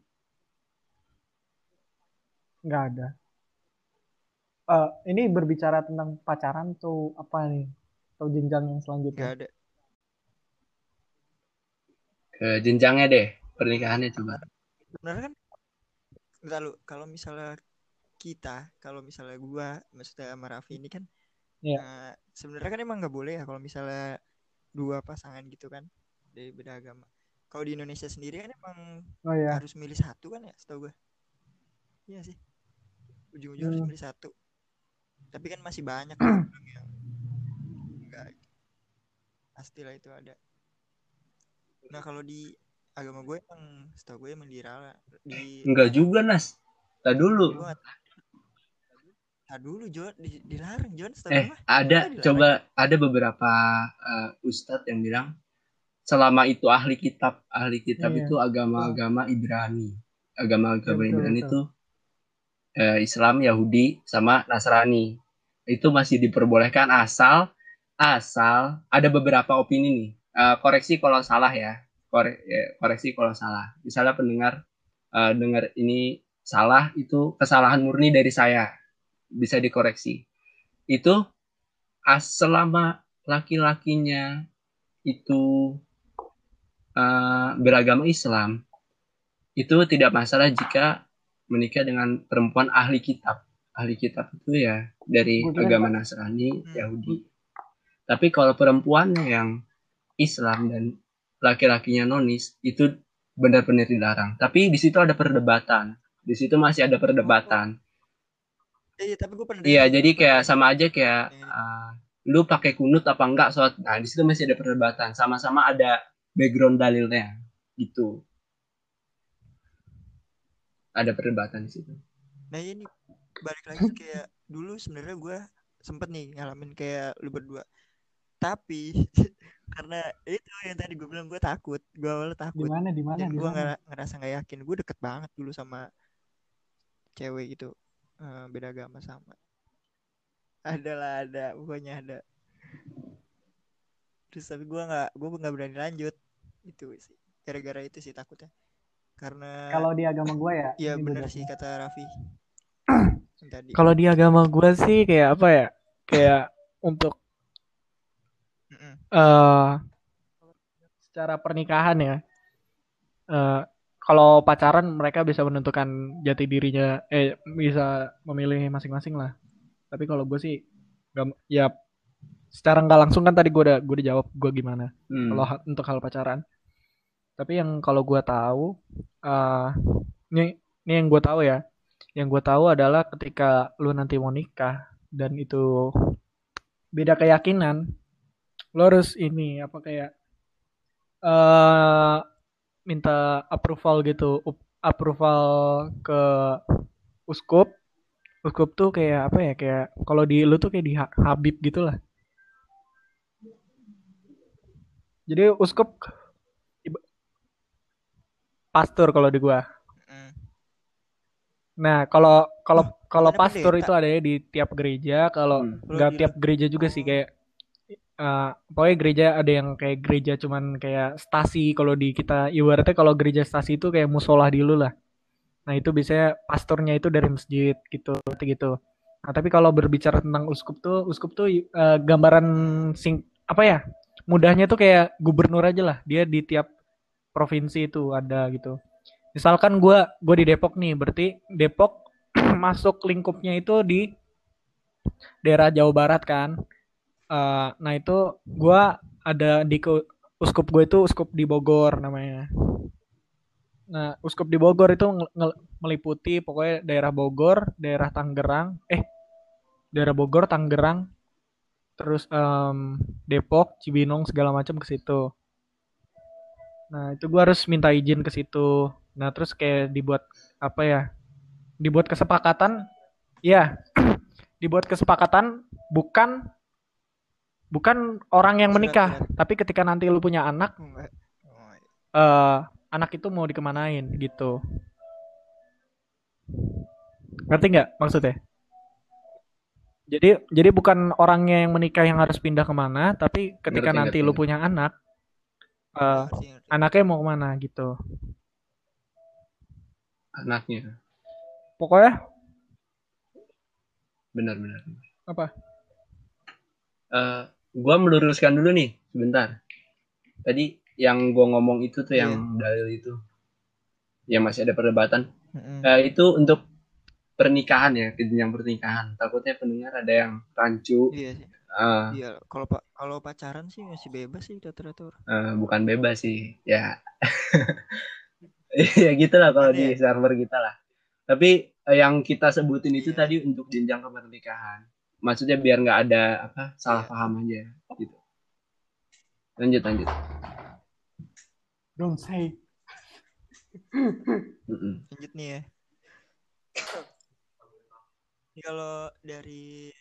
Nggak ada uh, ini berbicara tentang pacaran tuh apa nih? Atau jenjang yang selanjutnya? Nggak ada. Ke jenjangnya deh pernikahannya coba. Sebenarnya kan lalu kalau misalnya kita kalau misalnya gua maksudnya sama Raffi ini kan yeah. uh, sebenarnya kan emang nggak boleh ya kalau misalnya dua pasangan gitu kan dari beda agama. Kalau di Indonesia sendiri kan emang oh, yeah. harus milih satu kan ya setahu gua. Iya sih. Ujung-ujung hmm. harus milih satu tapi kan masih banyak yang enggak pastilah itu ada. Nah kalau di agama gue emang setahu gue emang dirala di enggak juga nas. Tak dulu. Tak dulu John. Di, dilarang John. Eh gue. ada. coba ada beberapa uh, ustadz yang bilang selama itu ahli kitab ahli kitab iya. itu agama-agama Ibrani. Agama-agama Ibrani itu uh, Islam Yahudi sama Nasrani itu masih diperbolehkan asal asal ada beberapa opini nih uh, koreksi kalau salah ya. Kore, ya, koreksi kalau salah. Misalnya pendengar uh, dengar ini salah itu kesalahan murni dari saya. Bisa dikoreksi. Itu as selama laki-lakinya itu uh, beragama Islam itu tidak masalah jika menikah dengan perempuan ahli kitab. Ahli kitab itu ya dari agama Nasrani, hmm. Yahudi. Tapi kalau perempuan yang Islam dan laki-lakinya nonis itu benar-benar dilarang. Tapi di situ ada perdebatan. Di situ masih ada perdebatan. Iya, tapi gue pernah Iya, jadi kayak sama aja kayak uh, lu pakai kunut apa enggak soal nah di situ masih ada perdebatan. Sama-sama ada background dalilnya gitu. Ada perdebatan di situ. Nah, ini balik lagi kayak dulu sebenarnya gue sempet nih ngalamin kayak lu berdua. Tapi <laughs> karena itu yang tadi gue bilang gue takut. Gue awalnya takut. Di mana di mana gue ngerasa nggak yakin. Gue deket banget dulu sama cewek gitu. Uh, beda agama sama. Ada lah ada. Pokoknya ada. Terus tapi gue nggak gue nggak berani lanjut. Itu sih. Gara-gara itu sih takutnya karena kalau di agama gue ya iya benar sih kata Raffi <clears throat> tadi Kalau di agama gue sih kayak apa ya? Kayak untuk eh secara pernikahan ya. eh kalau pacaran mereka bisa menentukan jati dirinya, eh bisa memilih masing-masing lah. Tapi kalau gue sih nggak, ya secara nggak langsung kan tadi gue udah gue udah jawab gue gimana. Hmm. kalau untuk hal pacaran. Tapi yang kalau gua tahu, eh ini ini yang gue tahu ya. Yang gue tahu adalah ketika lu nanti mau nikah dan itu beda keyakinan, lo harus ini apa kayak eh minta approval gitu, approval ke uskup. Uskup tuh kayak apa ya? Kayak kalau di lu tuh kayak di Ha- Habib gitu lah. Jadi uskup pastor kalau di gua. Mm. Nah, kalau kalau kalau pendeta? itu ada di tiap gereja, kalau Hmm. nggak tiap gereja juga sih kayak eh, pokoknya gereja ada yang kayak gereja cuman kayak stasi kalau di kita ibaratnya kalau gereja stasi itu kayak musola dulu lah. Nah, itu biasanya pastornya itu dari masjid gitu gitu. Nah, tapi kalau berbicara tentang uskup tuh, uskup tuh eh, gambaran sing apa ya? Mudahnya tuh kayak gubernur aja lah. Dia di tiap provinsi itu ada gitu. Misalkan gua gua di Depok nih, berarti Depok <clears throat> masuk lingkupnya itu di daerah Jawa Barat kan. Eh, nah itu gua ada di ke- uskup gue itu uskup di Bogor namanya. Nah, uskup di Bogor itu meliputi pokoknya daerah Bogor, daerah Tangerang, eh daerah Bogor, Tangerang, terus em, Depok, Cibinong segala macam ke situ. Nah, itu gua harus minta izin ke situ. Nah, terus kayak dibuat apa ya? Dibuat kesepakatan, ya, <clears throat> dibuat kesepakatan bukan bukan orang yang menikah, surat. tapi ketika nanti lu punya anak, eh anak itu mau dikemanain gitu. Ngerti nggak maksudnya? Jadi jadi bukan orangnya yang menikah yang harus pindah ke mana, tapi ketika Ngerti, nanti ngerti, lu punya anak, eh, ngerti. anaknya mau ke mana gitu. Anaknya. Pokoknya Benar-benar. apa? Eh, gua meluruskan dulu nih, sebentar. Tadi yang gua ngomong itu tuh yang dalil itu. Yang masih ada perdebatan. Mm-mm. Eh, itu untuk pernikahan ya, jenjang pernikahan. Takutnya pendengar ada yang rancu. Iya Eh, Iya, kalau pak kalau pacaran sih masih bebas sih teratur. eh, bukan bebas sih, ya. <laughs> ya gitulah kalau di server kita lah. Tapi eh, yang kita sebutin itu Iya. tadi untuk jenjang pernikahan. Maksudnya biar nggak ada apa salah Iya. paham aja gitu. Lanjut lanjut. Don't say. Lanjut nih ya. Kalau dari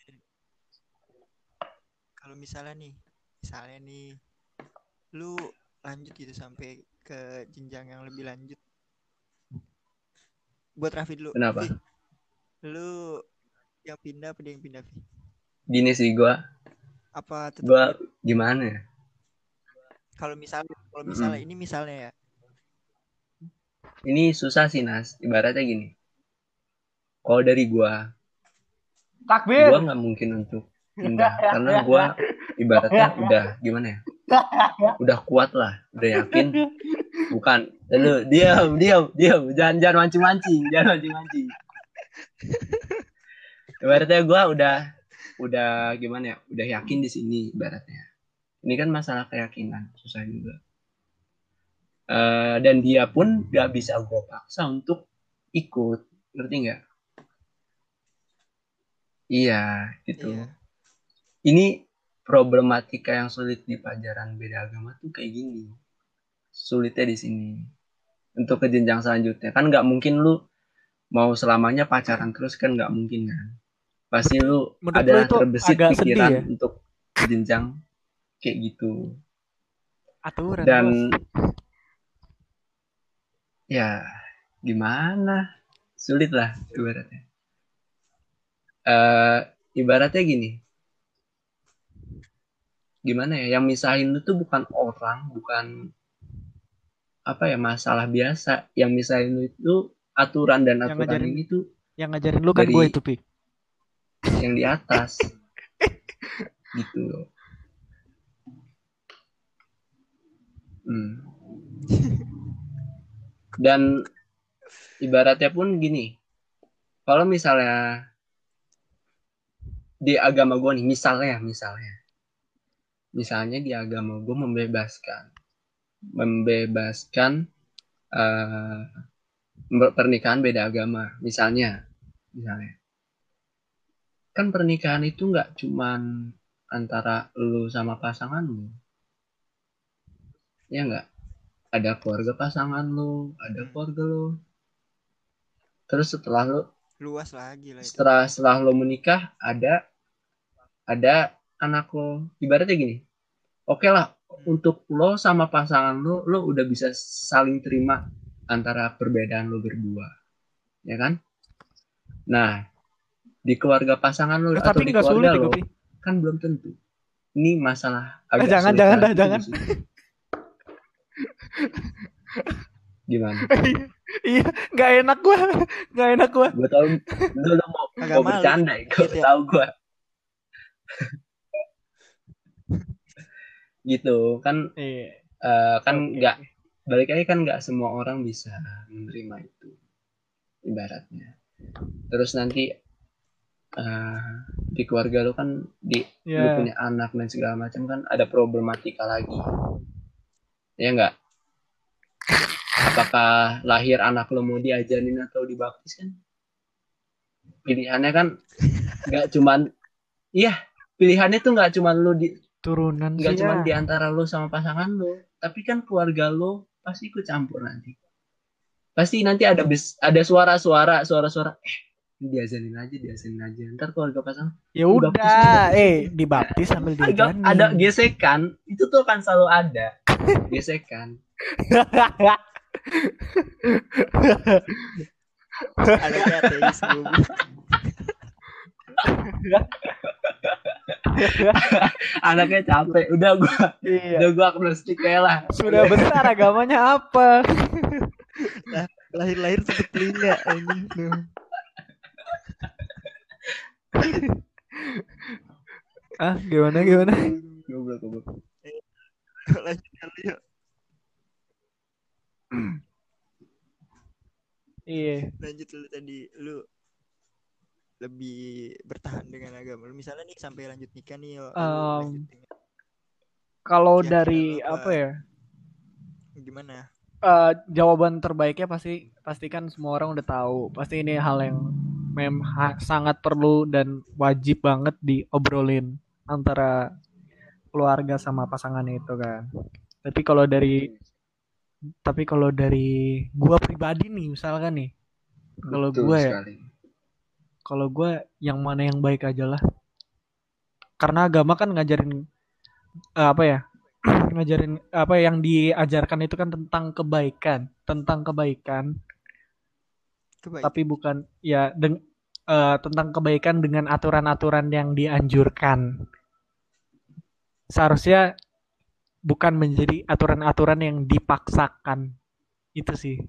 kalau misalnya nih, misalnya nih, lu lanjut gitu sampai ke jenjang yang lebih lanjut. Buat Raffi dulu. Kenapa? Lu yang pindah apa dia yang pindah? Gini sih gua, Apa tetap gua gimana ya? kalau misalnya kalau misalnya ini misalnya ya. Ini susah sih Nas. Ibaratnya gini. Kalau dari gua, Takbir. gua nggak mungkin untuk pindah <laughs> karena gua ibaratnya udah gimana ya? Udah kuat lah, udah yakin. Bukan, lu diam, diam, diam, jangan jangan mancing mancing, jangan mancing mancing. Ibaratnya gua udah udah gimana ya? Udah yakin di sini ibaratnya. Ini kan masalah keyakinan, susah juga. Eh, dan dia pun gak bisa gue paksa untuk ikut, ngerti nggak? Iya, gitu. Iya. Ini problematika yang sulit di pelajaran beda agama tuh kayak gini. Sulitnya di sini. Untuk ke jenjang selanjutnya kan nggak mungkin lu mau selamanya pacaran terus kan nggak mungkin kan. Pasti lu Menurut ada lu terbesit pikiran ya? untuk ke jenjang kayak gitu. Aturan. Dan bos. ya gimana? Sulit lah ibaratnya. eh ibaratnya gini. Gimana ya? Yang misahin lu tuh bukan orang, bukan apa ya masalah biasa. Yang misahin lu itu aturan dan Yang aturan ngajarin- ini tuh Yang ngajarin lu kan gue itu, Pi. yang di atas <laughs> gitu loh Hmm. dan ibaratnya pun gini kalau misalnya di agama gue nih misalnya misalnya misalnya di agama gue membebaskan. Membebaskan eh, pernikahan beda agama misalnya. Misalnya. Kan pernikahan itu nggak cuman antara lu sama pasangan lu. Ya nggak? Ada keluarga pasangan lu ada Hmm. keluarga lu. Terus setelah lu luas lagi lah itu. setelah setelah lo menikah ada ada anak lo ibaratnya gini oke lah untuk lo sama pasangan lo lo udah bisa saling terima antara perbedaan lo berdua ya kan nah di keluarga pasangan lo Eh, atau tapi di nggak sulit keluarga ya, lo Pi. kan belum tentu ini masalah Eh, agak jangan, sulit jangan dah, jangan. gimana <laughs> Iya, nggak enak gue, nggak enak gue. gue tau lu, lu mau, mau bercanda ya gue Gitu ya. tahu gue gitu. Kan Iya. eh, kan nggak balik lagi kan nggak semua orang bisa menerima itu ibaratnya. Terus nanti eh, di keluarga lu kan di lu Iya. punya anak dan segala macam kan ada problematika lagi. Ya nggak? Apakah lahir anak lo mau diajarin atau dibaptis kan? Pilihannya kan nggak cuman iya pilihannya tuh nggak cuman lu di Turunan nggak sih cuma ya. di antara lo sama pasangan lo tapi kan keluarga lo pasti ikut campur nanti pasti nanti ada bis, ada suara-suara suara-suara eh diazanin aja diazanin aja ntar keluarga pasangan Ya udah, eh dibaptis sambil ada, diajarin. ada gesekan itu tuh kan selalu ada <laughs> gesekan <laughs> ada ateis. Anaknya capek udah gua Iya. udah gua agnostik kayak lah Sudah besar agamanya apa? lahir-lahir tutup telinga ini Ah, gimana gimana? goblok goblok lanjut kali yuk Iya. lanjut lu tadi lu lebih bertahan dengan agama lu misalnya nih sampai lanjut nikah nih Um, lanjut dengan- Kalau dari apa? apa ya? gimana eh, jawaban terbaiknya pasti pastikan semua orang udah tahu. Pasti ini hal yang mem ha- sangat perlu dan wajib banget diobrolin antara keluarga sama pasangan itu kan. Tapi kalau dari tapi kalau dari gua pribadi nih misalkan nih, kalau gue ya sekali. Kalau gue yang mana yang baik aja lah. Karena agama kan ngajarin eh, apa ya? <clears throat> ngajarin apa yang diajarkan itu kan tentang kebaikan, tentang kebaikan, Kebaikan. tapi bukan ya deng- eh, tentang kebaikan dengan aturan-aturan yang dianjurkan. Seharusnya bukan menjadi aturan-aturan yang dipaksakan. Itu sih.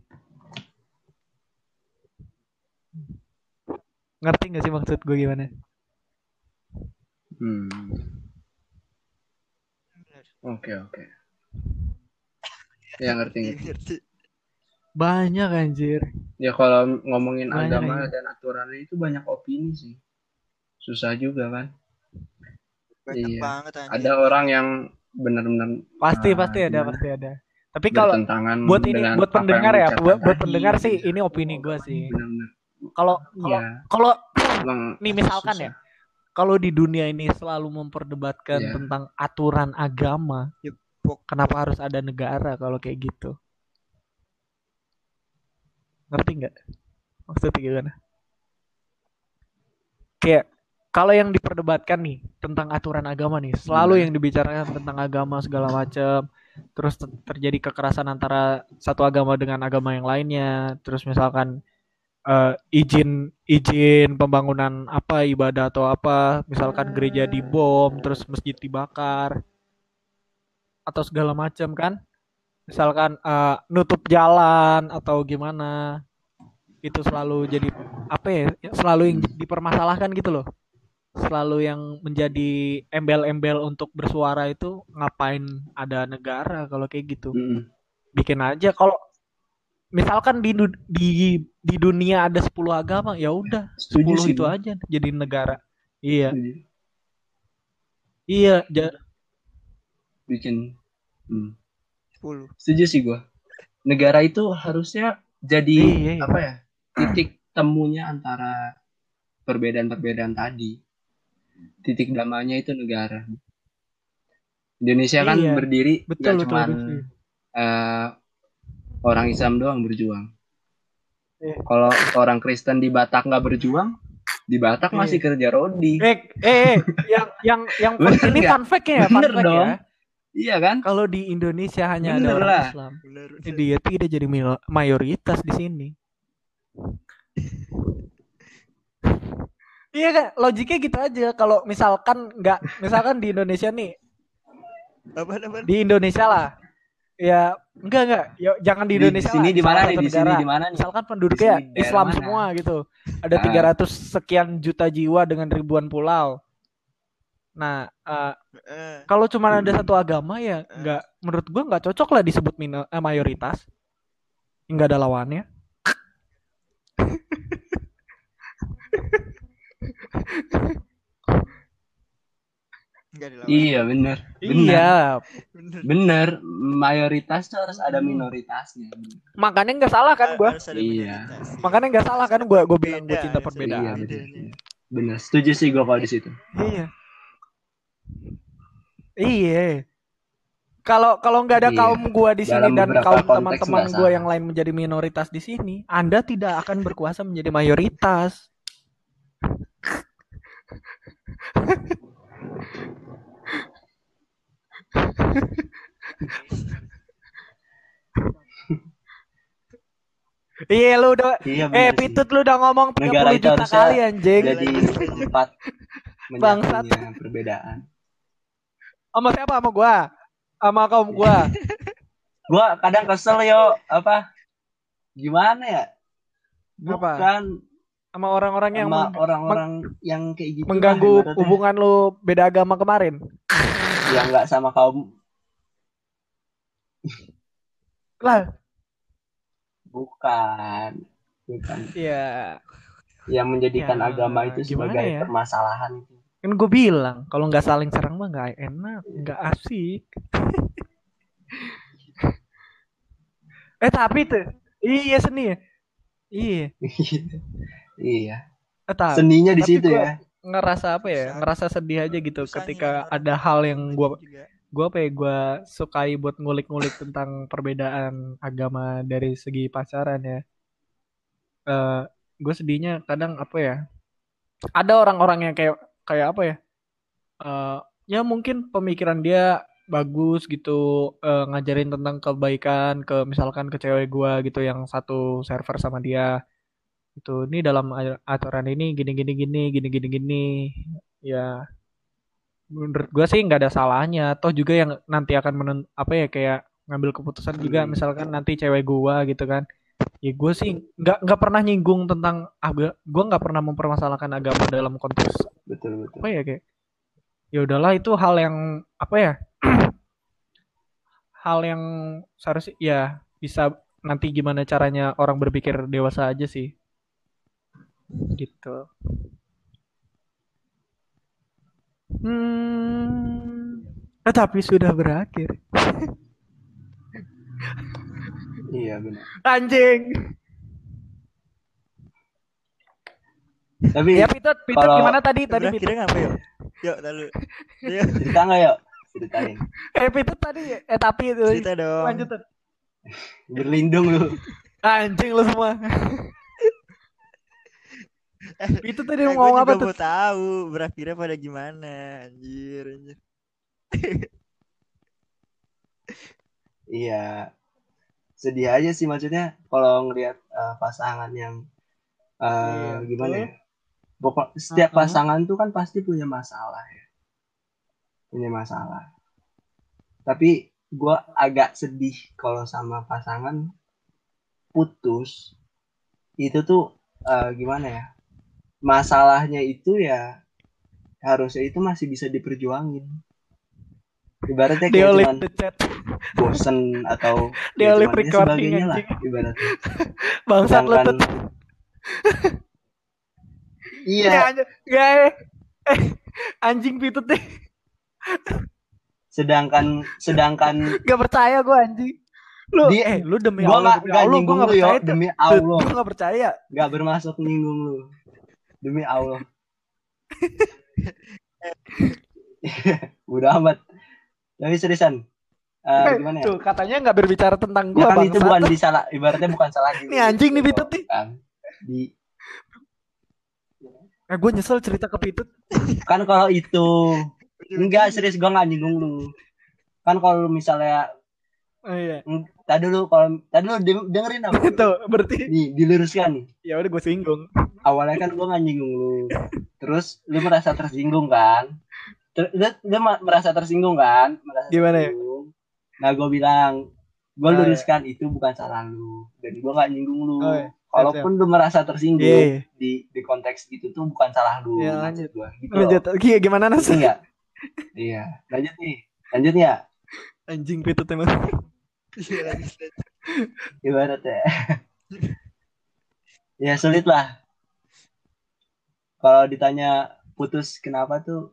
Ngerti gak sih maksud gue gimana? Hmm. Bener. Oke oke. Ya ngerti ngerti. Banyak anjir. Ya kalau ngomongin Banyak agama ini. dan aturannya itu banyak opini sih. Susah juga kan. banyak Iya. banget anjir. Ada orang yang benar-benar Pasti ah, pasti ada, gimana, pasti ada. Tapi kalau buat ini buat pendengar ya, buat buat pendengar sih ini opini gue sih. Benar-benar. Kalau kalau Iya. kalau Emang nih misalkan susah. ya, kalau di dunia ini selalu memperdebatkan Iya. tentang aturan agama, Ya, kenapa harus ada negara kalau kayak gitu? Ngerti nggak? Maksudnya gimana? Kayak kalau yang diperdebatkan nih tentang aturan agama nih, selalu Gimana? yang dibicarakan tentang agama segala macam, terus te- terjadi kekerasan antara satu agama dengan agama yang lainnya, terus misalkan eh, izin izin pembangunan apa ibadah atau apa, misalkan gereja dibom, terus masjid dibakar. Atau segala macam kan? Misalkan eh, nutup jalan atau gimana? itu selalu jadi apa ya selalu yang dipermasalahkan gitu loh. Selalu yang menjadi embel-embel untuk bersuara itu ngapain ada negara kalau kayak gitu? Mm-mm. bikin aja. Kalau misalkan di di di dunia ada 10 agama ya udah Setuju 10 sih itu aja jadi negara iya Setuju. iya ja- bikin hmm. 10 setuju sih gua negara itu harusnya jadi Iya, iya. apa ya titik temunya antara perbedaan-perbedaan tadi titik damainya itu negara Indonesia kan Iya, berdiri betul nggak betul, cuman betul. eh, orang Islam doang berjuang Iya. kalau orang Kristen di Batak nggak berjuang di Batak Iya. masih kerja rodi Eh, eh, eh, yang yang yang Bener ini fun fact ya, fun Bener fact dong. ya. iya kan Kalau di Indonesia hanya ada Bener orang lah. Islam, bener eh, dia tidak jadi mayoritas di sini. <laughs> Iya kan, logiknya gitu aja. Kalau misalkan nggak, misalkan di Indonesia nih, apa apa di Indonesia lah, ya enggak enggak, ya jangan di Indonesia di sini di mana nih? Di sini di mana nih? Misalkan penduduknya Islam mana? semua gitu, ada Ah. 300 sekian juta jiwa dengan ribuan pulau. Nah, eh, eh, kalau cuma ada satu agama ya nggak menurut gua nggak cocok lah disebut mino- eh, mayoritas. Nggak ada lawannya <laughs> dilawan. Iya bener. Bener iya. Bener. Bener. Mayoritas tuh harus ada minoritasnya. Makanya nggak salah kan gua? Harus ada Iya. minoritas. makanya nggak salah kan gua? Gua bilang gua Beda, cinta ada perbedaan. iya bener bener. Setuju sih gue kalau di situ. Iya. Iya. Kalau kalau nggak ada Iya. kaum gua di sini Dalam dan kaum teman-teman gua yang lain menjadi minoritas di sini anda tidak akan berkuasa menjadi mayoritas <laughs> <laughs> iya lu udah iya eh pitut lu udah ngomong 30 Negara itu juta harusnya kali anjing. jadi tempat Bangsat. perbedaan. Sama siapa? Sama gua? Sama kaum gua? <laughs> Gue kadang kesel yo. Apa? Gimana ya? Apa? bukan. Sama orang-orang yang sama orang-orang yang kayak gitu mengganggu hubungan lu beda agama kemarin? Yang nggak sama kaum lah. Bukan. Bukan. Ya yang menjadikan Ya, agama itu sebagai ya? permasalahan. Kan gue bilang kalau nggak saling serang mah nggak enak nggak asik. <laughs> Eh tapi tuh iya seni ya? Iya. <laughs> Iya. Eh, tapi seninya di situ ya. ngerasa apa ya ngerasa sedih aja gitu Susahnya ketika ada hal yang gua juga. Gue apa ya gue sukai buat ngulik-ngulik tentang perbedaan agama dari segi pacaran ya. Eh gue sedihnya kadang apa ya ada orang-orang yang kayak kayak apa ya eh ya mungkin pemikiran dia bagus gitu eh, ngajarin tentang kebaikan ke misalkan ke cewek gue gitu yang satu server sama dia. Itu ini dalam aturan ini gini gini gini gini gini gini. Ya menurut gue sih nggak ada salahnya. Toh juga yang nanti akan menent apa ya kayak ngambil keputusan juga Hmm. misalkan nanti cewek gua gitu kan. Ya gue sih nggak nggak pernah nyinggung tentang agama gue nggak pernah mempermasalahkan agama dalam konteks betul betul. apa ya kayak ya udahlah itu hal yang apa ya <clears throat> hal yang seharusnya ya bisa nanti gimana caranya orang berpikir dewasa aja sih. Gitu hmm. Tetapi sudah berakhir. <laughs> Iya benar. Anjing. Tapi ya Pitut Pitut Kalau- gimana tadi? Tadi Pitut. kira ngapa yuk yuk lalu. Yuk. Cerita nggak yuk? Ceritain. Eh Pitut tadi eh tapi itu. Cerita dong. Berlindung lu. Anjing lu semua itu tadi Eh, mau ngomong apa tuh tahu berakhirnya pada gimana anjir anjir <laughs> Iya, sedih aja sih maksudnya kalau ngelihat eh, pasangan yang eh, Iya, gimana ya? Pokok setiap Uh-uh. pasangan tuh kan pasti punya masalah ya, punya masalah. Tapi gua agak sedih kalau sama pasangan putus itu tuh uh, gimana ya masalahnya itu ya harusnya itu masih bisa diperjuangin. Ibaratnya kayak cuman bosen atau <laughs> dia ya recording lah ibaratnya. <laughs> Bangsat tuh <laughs> iya. Ya, eh anjing pitut deh. Sedangkan sedangkan gak percaya gue anjing. Lu di, eh lu demi gua Allah gak, demi Allah gue gak percaya demi Allah. gue gak percaya. Gak bermaksud nyinggung lu demi Allah <laughs> udah amat tapi seriusan uh, gimana ya? Tuh, katanya nggak berbicara tentang gua ya kan itu bukan di salah ibaratnya bukan salah <laughs> di Nih anjing nih Pitut nih. Kan? Di Eh, gue nyesel cerita ke Pitut. kan kalau itu <laughs> enggak serius gue nggak nyinggung lu. Kan kalau misalnya Oh iya. Tadi dulu kalau tadi dulu dengerin apa? <laughs> Itu berarti nih diluruskan nih. Ya udah gue singgung. Awalnya kan gue nggak nyinggung lu. Terus lu merasa tersinggung kan? Ter lu, lu merasa tersinggung kan? Merasa Gimana ya? Nah gue bilang gue oh, luruskan iya. itu bukan salah lu dan gue nggak nyinggung lu. Oh, iya. Kalaupun lu merasa tersinggung yeah. Iya. di di konteks itu tuh bukan salah lu. Iya lanjut. Gua. Gitu lanjut. Loh. Gimana nasi? Iya. iya. Lanjut nih. Lanjut ya. Anjing pitut emang. Iya, Ibarat ya. ya sulit lah. Kalau ditanya putus kenapa tuh,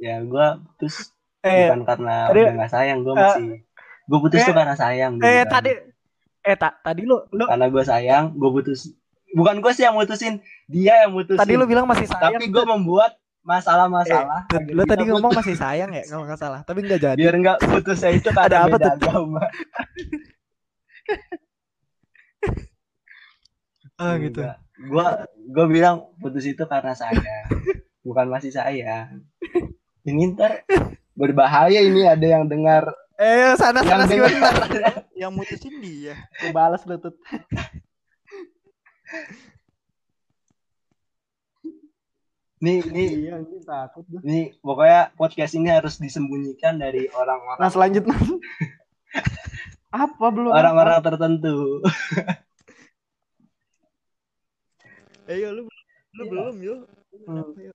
ya gue putus eh, bukan karena tadi, udah gak sayang, gue masih. Uh, gue putus eh, tuh karena sayang. Eh kan. tadi, eh tak tadi lu, lu karena gue sayang, gue putus. Bukan gue sih yang mutusin, dia yang mutusin. Tadi lu bilang masih sayang. Tapi gue membuat masalah-masalah. Eh, lu tadi ngomong masih sayang ya kalau nggak salah, tapi nggak jadi. Biar nggak putusnya itu <laughs> ada apa tuh? Agama. oh <laughs> gitu. Gua gua bilang putus itu karena saya, <laughs> bukan masih saya. Ini ntar berbahaya ini ada yang dengar. Eh sana sana sih yang mutusin dia. Gue balas lutut. Nih, <laughs> nih, iya, ini takut. Nih, pokoknya podcast ini harus disembunyikan dari orang-orang. Nah, selanjutnya. <laughs> apa belum? Orang-orang tertentu. <laughs> eh, yo, lu, lu ya. belum, yo. Hmm.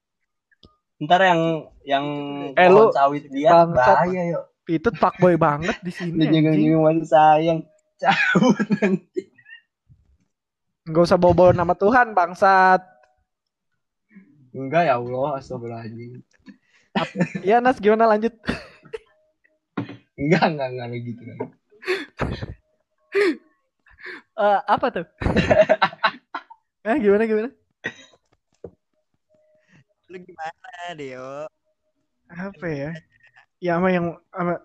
Ntar yang yang eh, lu, sawit dia bahaya, yo. Itu boy banget di sini. Jangan masih sayang. Cabut nanti. Gak usah bawa-bawa nama Tuhan, bangsat. Enggak ya Allah, astagfirullahaladzim. Iya <laughs> Nas, gimana lanjut? enggak, enggak, enggak gitu kan. uh, <laughs> apa tuh? <laughs> eh, gimana gimana? Lu gimana, Dio? Apa ya? Ya sama yang sama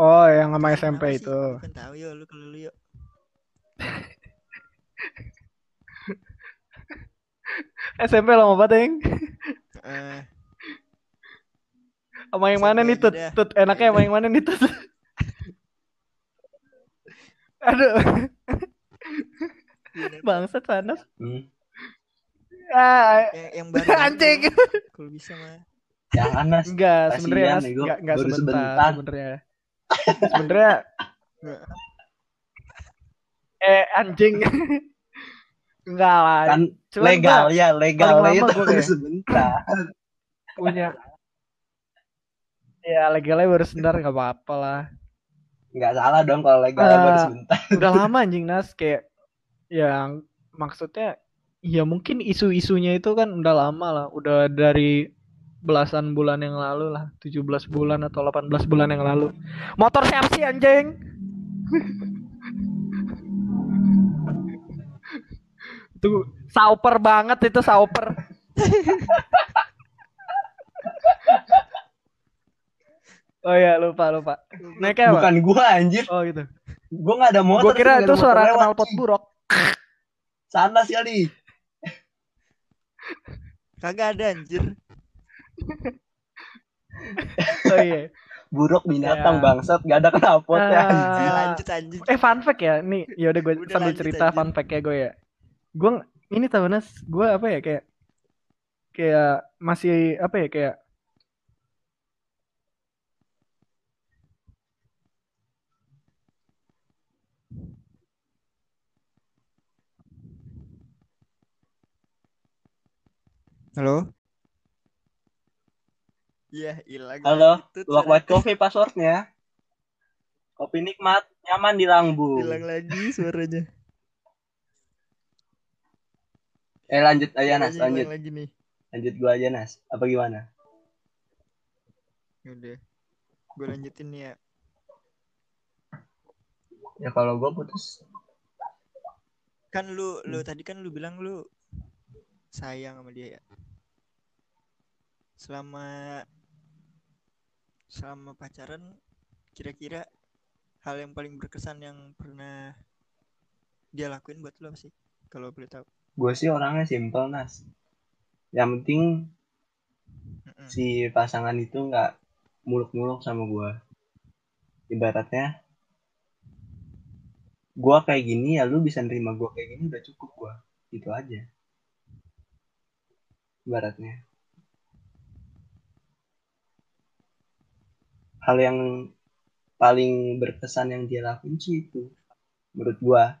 Oh, yang sama SMP itu. Kan tahu yo lu kalau lu yuk. SMP lama banget, Eng. Uh, sama yang mana nih, Tut? Tut, enaknya sama yang mana nih, Tut? <laughs> Aduh. Bangsat panas. Hmm. Ah, yang, yang baru <laughs> anjing. Kalau bisa mah. Jangan Nas. Enggak, sebenarnya enggak enggak sebentar, sebenarnya. Sebenarnya <laughs> Eh anjing. Enggak lah. Kan Cuman legal ya, legal itu baru <laughs> sebentar. Punya. Ya legalnya baru sebentar nggak apa-apa lah. Nggak salah dong kalau legalnya uh, baru sebentar. Udah <laughs> lama anjing Nas kayak yang maksudnya ya mungkin isu-isunya itu kan udah lama lah, udah dari belasan bulan yang lalu lah, 17 bulan atau 18 bulan yang lalu. Motor siapa sih anjing? <laughs> Itu sauper banget itu sauper. oh ya lupa lupa. Naiknya Bukan gua anjir. Oh gitu. Gua nggak ada motor. Gua kira itu suara knalpot buruk. Sana sekali. Kagak ada anjir. oh iya. Buruk binatang ya. bangsat gak ada knalpot uh, ya anjir. Lanjut anjir. Eh fun fact ya. Nih, ya udah gue sambil cerita anjir. fun fact ya gue ya gue ini tahu nas gue apa ya kayak kayak masih apa ya kayak Halo? Iya, hilang. Halo, suara- White Coffee passwordnya. Kopi nikmat, nyaman di lambung. Hilang lagi suaranya. Eh lanjut aja Nas, lanjut. lagi nih. Lanjut gua aja Nas. Apa gimana? Udah. Gue lanjutin ya. Ya kalau gua putus Kan lu lu Hmm. tadi kan lu bilang lu sayang sama dia ya. Selama selama pacaran kira-kira hal yang paling berkesan yang pernah dia lakuin buat lu apa sih? Kalau boleh tahu. Gue sih orangnya simple Nas. Yang penting Mm-mm. si pasangan itu nggak muluk-muluk sama gua. Ibaratnya gua kayak gini ya lu bisa nerima gua kayak gini udah cukup gua. Gitu aja. Ibaratnya. Hal yang paling berkesan yang dia lakuin sih itu menurut gua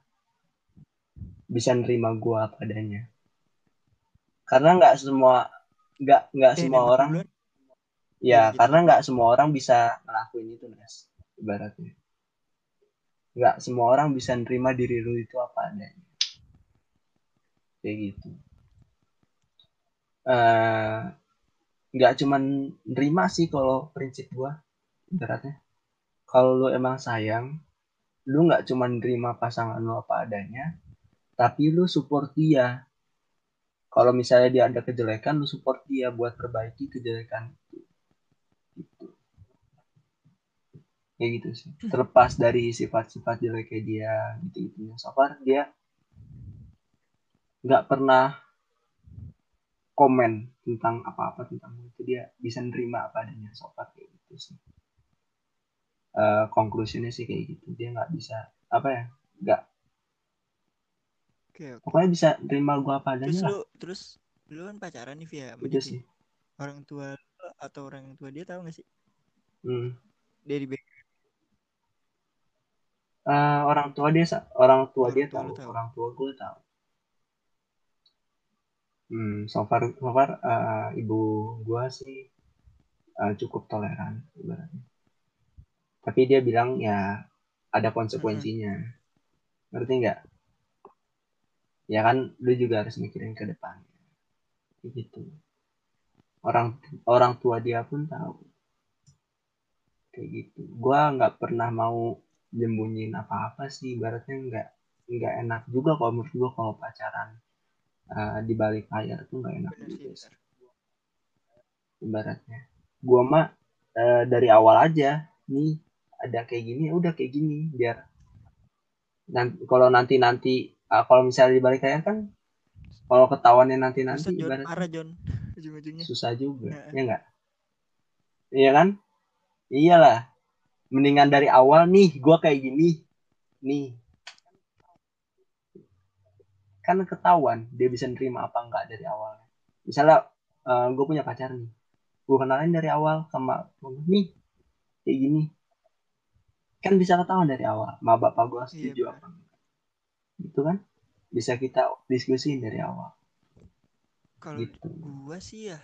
bisa nerima gua apa adanya. Karena nggak semua nggak nggak Eh, semua orang duluan. Ya, gitu. karena nggak semua orang bisa ngelakuin itu, Nas. Ibaratnya. Nggak semua orang bisa nerima diri lu itu apa adanya. Kayak gitu. eh nggak cuman nerima sih kalau prinsip gua. Ibaratnya. Kalau lu emang sayang, lu nggak cuman nerima pasangan lu apa adanya, tapi lu support dia. Kalau misalnya dia ada kejelekan, lu support dia buat perbaiki kejelekan gitu. Kayak gitu sih. Terlepas dari sifat-sifat jeleknya dia gitu-gitunya. So far dia nggak pernah komen tentang apa-apa tentang itu dia bisa nerima apa adanya so far kayak gitu sih. Eh conclusionnya sih kayak gitu. Dia nggak bisa apa ya? Nggak Oke, oke. pokoknya bisa nerima gua apa Terus adanya lah. lu terus lu kan pacaran nih Via Itu dia sih. nih. Orang tua lu atau orang tua dia tahu gak sih? Hmm. Dia di back Eh, orang tua dia orang tua Orang dia tua tahu, tahu. orang tua gue tahu. Hmm, so far, so far eh, ibu gue sih eh, cukup toleran ibaratnya. Tapi dia bilang ya ada konsekuensinya. Ngerti nggak? Ya kan lu juga harus mikirin ke depan. Gitu. Orang orang tua dia pun tahu. Kayak gitu. Gua nggak pernah mau nyembunyiin apa-apa sih ibaratnya nggak nggak enak juga kalau menurut gua kalau pacaran eh, di balik layar tuh nggak enak juga sih ibaratnya gua mah eh, dari awal aja nih ada kayak gini ya udah kayak gini biar nanti kalau nanti nanti kalau misalnya di balik layar kan kalau ketahuannya nanti nanti ibaratnya marah John. <laughs> Ujung-ujungnya. susah juga Nah. ya enggak iya kan? Iyalah. Mendingan dari awal nih gua kayak gini. Nih. Kan ketahuan dia bisa nerima apa enggak dari awal. Misalnya gue punya pacar nih. Gue kenalin dari awal sama nih kayak gini. Kan bisa ketahuan dari awal ma bapak gue setuju benar. apa enggak itu kan? Bisa kita diskusiin dari awal. Kalau gitu. gua sih ya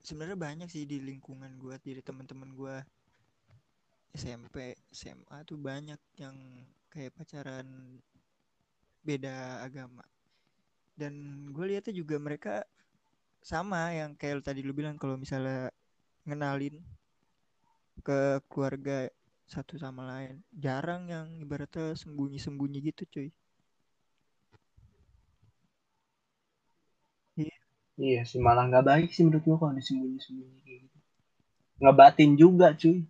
sebenarnya banyak sih di lingkungan gua dari teman-teman gua. SMP, SMA tuh banyak yang kayak pacaran beda agama. Dan gue lihatnya juga mereka sama yang kayak lu tadi lu bilang kalau misalnya ngenalin ke keluarga satu sama lain. Jarang yang ibaratnya sembunyi-sembunyi gitu cuy. Iya sih malah nggak baik sih menurut gua kalau disembunyi-sembunyi kayak gitu. Ngebatin juga cuy.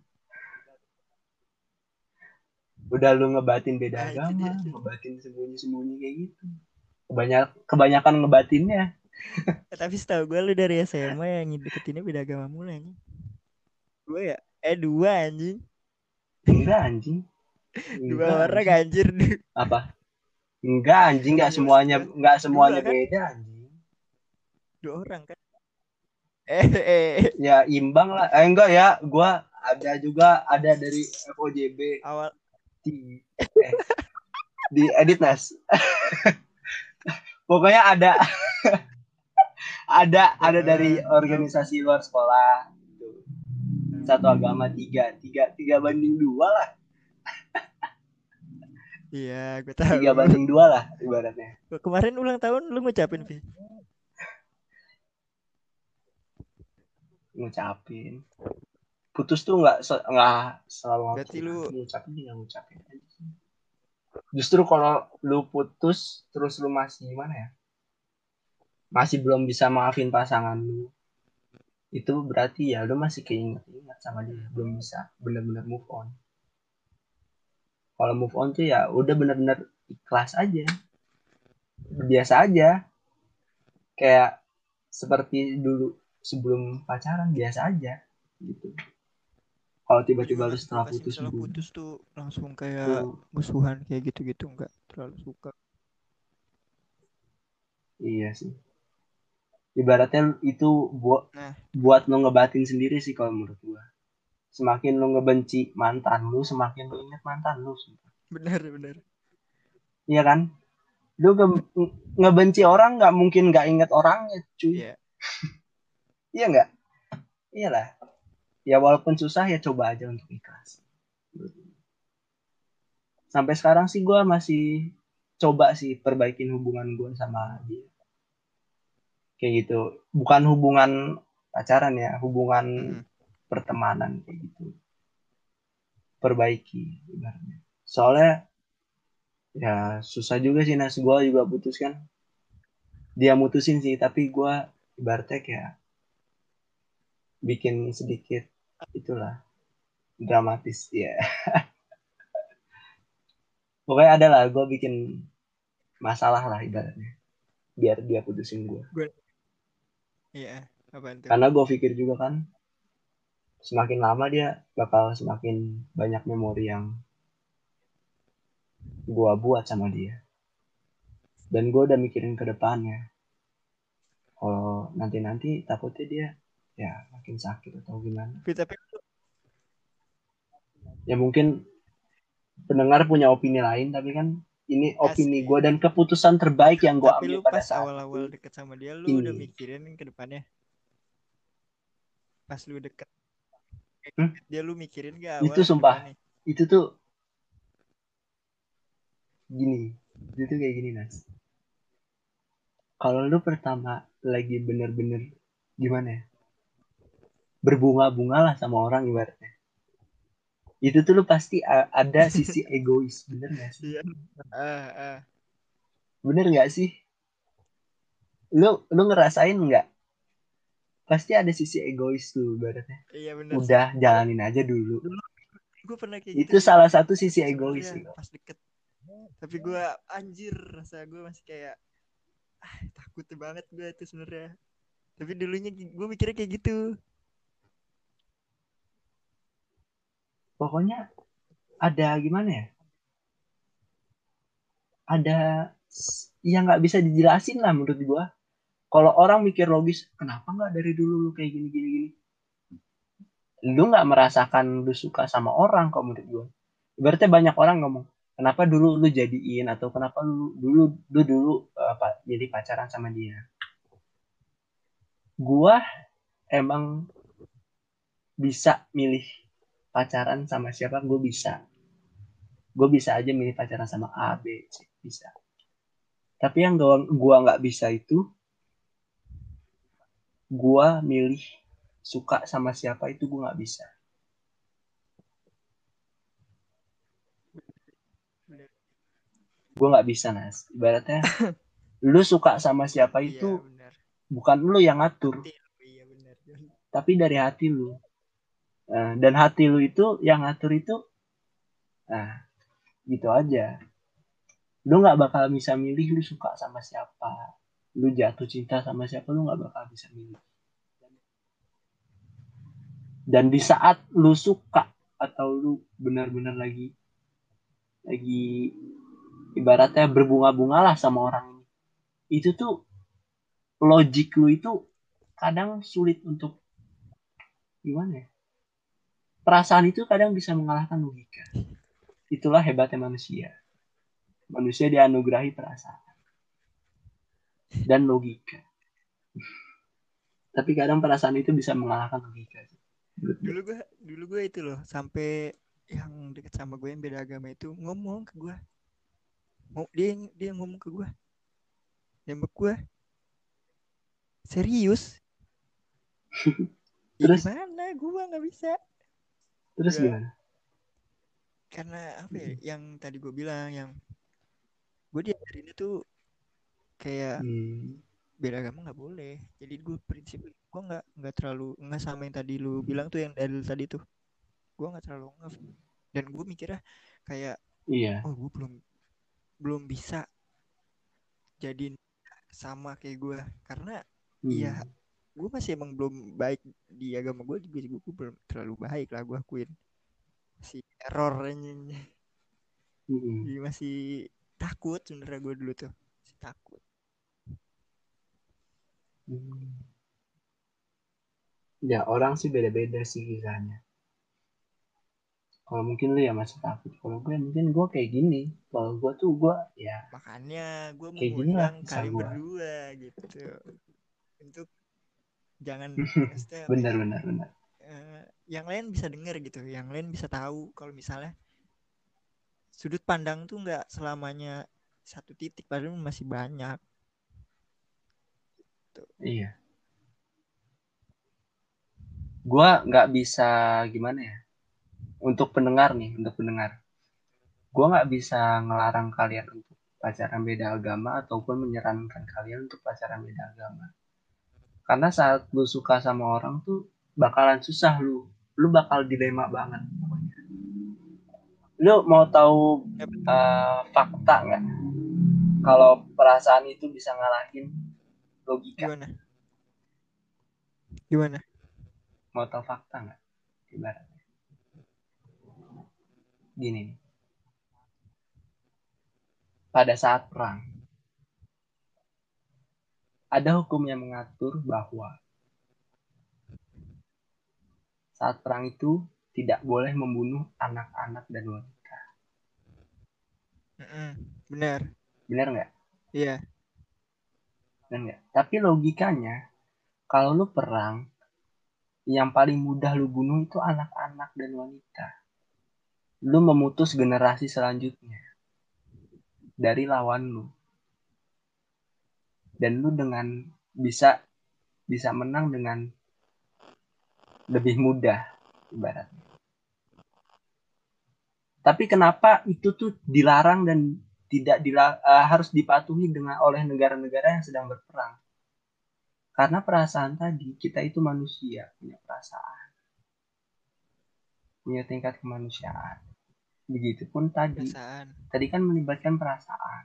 Udah lu ngebatin beda Nah, agama, dia, ngebatin sembunyi-sembunyi kayak gitu. Kebanyak kebanyakan ngebatinnya. <laughs> Tapi setahu gue lu dari SMA yang deketinnya beda agama mulu anjing. Gue ya? Eh dua anjing. Enggak anjing. Dua orang anjing. anjir. Apa? Enggak anjing, enggak semuanya enggak semuanya Dua, kan? beda anjing. Dua orang kan. Eh, eh, eh. Ya imbang lah. Eh enggak ya, gua ada juga ada dari FOJB awal di eh, di edit nas pokoknya ada <laughs> ada ada dari organisasi luar sekolah satu agama tiga tiga tiga banding dua lah Iya, gue tahu. tiga banding dua lah ibaratnya Kemarin ulang tahun lu ngucapin, Vi. ngucapin putus tuh nggak nggak selalu Berarti lu- ngucapin tinggal ngucapin sih. justru kalau lu putus terus lu masih gimana ya masih belum bisa maafin pasangan lu itu berarti ya lu masih keinget-inget sama dia belum bisa bener-bener move on. Kalau move on tuh ya udah bener-bener ikhlas aja. Biasa aja. Kayak seperti dulu sebelum pacaran biasa aja gitu. Kalau tiba-tiba lu setelah putus dulu. putus tuh langsung kayak tuh, musuhan kayak gitu-gitu enggak terlalu suka. iya sih ibaratnya itu buat Nah. buat lo ngebatin sendiri sih kalau menurut gua semakin lo ngebenci mantan lu semakin lo inget mantan lu. Bener, bener. iya kan lu nge- nge- ngebenci orang nggak mungkin nggak inget orangnya cuy Iya. <laughs> iya nggak iyalah ya walaupun susah ya coba aja untuk ikhlas sampai sekarang sih gua masih coba sih perbaikin hubungan gua sama dia kayak gitu. Bukan hubungan pacaran ya hubungan Mm. pertemanan kayak gitu. Perbaiki ibaratnya. Soalnya ya susah juga sih nas. Gua juga putus kan. Dia mutusin sih tapi gua ibaratnya kayak bikin sedikit itulah dramatis ya. <laughs> Pokoknya ada lah gue bikin masalah lah ibaratnya biar dia putusin gue Iya, karena gue pikir juga kan semakin lama dia bakal semakin banyak memori yang gue buat sama dia. Dan gue udah mikirin ke depannya. Kalau nanti-nanti takutnya dia ya makin sakit atau gimana. Tapi ya mungkin pendengar punya opini lain tapi kan ini opini gue dan keputusan terbaik yang gue ambil lu pada pas saat awal-awal itu. deket sama dia lu udah Ini. mikirin ke depannya. Pas lu deket Hmm? dia lu mikirin gak Itu awal ke sumpah. depannya? itu tuh gini itu tuh kayak gini nas kalau lu pertama lagi bener-bener gimana ya berbunga-bunga lah sama orang ibaratnya itu tuh lu pasti ada sisi <laughs> egois bener gak sih Iya. Ah, ah. bener gak sih lu lu ngerasain nggak pasti ada sisi egois tuh ibaratnya Iya bener. udah jalanin aja dulu Gue pernah kayak itu gitu. salah satu sisi egois sih Pas deket. Tapi gue anjir rasa gue masih kayak ah, takut banget gue itu sebenarnya. Tapi dulunya gue mikirnya kayak gitu. Pokoknya ada gimana ya? Ada yang nggak bisa dijelasin lah menurut gua. Kalau orang mikir logis kenapa nggak dari dulu lu kayak gini gini gini? Lu nggak merasakan lu suka sama orang kok menurut gua. Berarti banyak orang ngomong kenapa dulu lu jadiin atau kenapa lu dulu lu dulu eh, apa jadi pacaran sama dia? Gua emang bisa milih pacaran sama siapa gue bisa. Gue bisa aja milih pacaran sama A B C bisa. Tapi yang gua gua nggak bisa itu gua milih suka sama siapa itu gue nggak bisa. Gue nggak bisa nas. Ibaratnya <laughs> lu suka sama siapa itu Iya benar. bukan lu yang ngatur. Iya benar. tapi dari hati lu Nah, dan hati lu itu yang ngatur itu nah gitu aja. Lu nggak bakal bisa milih lu suka sama siapa. Lu jatuh cinta sama siapa lu nggak bakal bisa milih. Dan di saat lu suka atau lu benar-benar lagi lagi ibaratnya berbunga-bunga lah sama orang ini itu tuh logik lu itu kadang sulit untuk gimana ya perasaan itu kadang bisa mengalahkan logika. Itulah hebatnya manusia. Manusia dianugerahi perasaan dan logika. tapi kadang perasaan itu bisa mengalahkan logika dulu gue dulu gue itu loh sampai yang deket sama gue yang beda agama itu ngomong ke gue mau dia dia ngomong ke gue nembak gue serius <laughs> terus mana gue nggak bisa terus Gak. gimana karena apa ya yang tadi gue bilang yang gue diajarin itu kayak hmm. beda agama nggak boleh jadi gue prinsip gue nggak nggak terlalu nggak sama yang tadi lu bilang tuh yang dalil tadi tuh gue nggak terlalu nggak dan gue mikirnya kayak iya oh gue belum belum bisa jadi sama kayak gue karena Hmm. Iya, gue masih emang belum baik di agama gue juga gue belum terlalu baik lah gue akuin si error ini Hmm. Jadi masih takut sebenarnya gue dulu tuh masih takut Hmm. Ya orang sih beda-beda sih kisahnya. Kalau mungkin lu ya masih takut. Kalau gue mungkin gue kayak gini. Kalau gue tuh gue ya makanya gue mau Kayak gini lah ngundang kisah kalian berdua gitu untuk jangan <laughs> benar benar benar. eh, yang lain bisa denger gitu yang lain bisa tahu kalau misalnya sudut pandang tuh nggak selamanya satu titik padahal masih banyak Iya. Gue nggak bisa gimana ya. Untuk pendengar nih, untuk pendengar. Gue nggak bisa ngelarang kalian untuk pacaran beda agama ataupun menyarankan kalian untuk pacaran beda agama. Karena saat lu suka sama orang tuh bakalan susah lu. Lu bakal dilema banget. Lu mau tahu eh, fakta nggak? Kalau perasaan itu bisa ngalahin logika. gimana gimana Mau tahu fakta nggak? Ibaratnya. Gini nih. Pada saat perang, ada hukum yang mengatur bahwa saat perang itu tidak boleh membunuh anak-anak dan wanita. Benar Benar nggak? iya Benar nggak? Tapi logikanya, kalau lu perang, yang paling mudah lu bunuh itu anak-anak dan wanita. Lu memutus generasi selanjutnya dari lawan lu. Dan lu dengan bisa bisa menang dengan lebih mudah ibaratnya. Tapi kenapa itu tuh dilarang dan tidak dila- eh, harus dipatuhi dengan oleh negara-negara yang sedang berperang? Karena perasaan tadi kita itu manusia punya perasaan, punya tingkat kemanusiaan. Begitupun tadi, perasaan tadi kan melibatkan perasaan.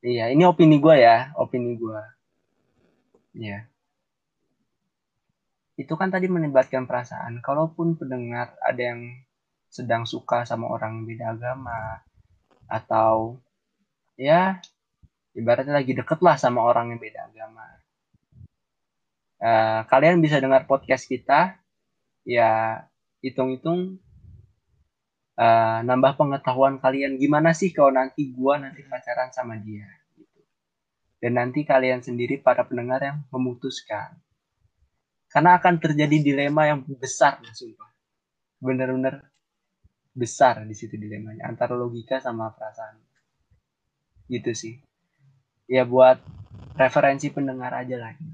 Iya, ini opini gue ya, opini gue. Iya. Itu kan tadi melibatkan perasaan. Kalaupun pendengar ada yang sedang suka sama orang beda agama, atau ya ibaratnya lagi deket lah sama orang yang beda agama. Eh, kalian bisa dengar podcast kita, ya hitung-hitung eh, nambah pengetahuan kalian gimana sih kalau nanti gua nanti pacaran sama dia gitu. Dan nanti kalian sendiri para pendengar yang memutuskan. Karena akan terjadi dilema yang besar, sumpah. Bener-bener besar di situ dilemanya antara logika sama perasaan. Gitu sih. Ya buat referensi pendengar aja lagi.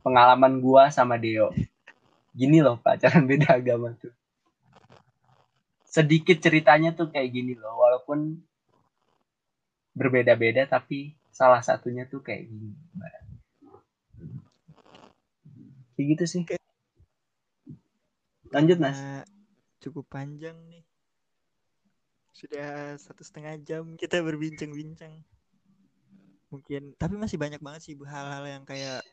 Pengalaman gua sama Deo. Gini loh pacaran <laughs> beda agama tuh sedikit ceritanya tuh kayak gini loh walaupun berbeda-beda tapi salah satunya tuh kayak gini kayak gitu sih. Lanjut mas. Karena cukup panjang nih. Sudah satu setengah jam kita berbincang-bincang. Mungkin tapi masih banyak banget sih hal-hal yang kayak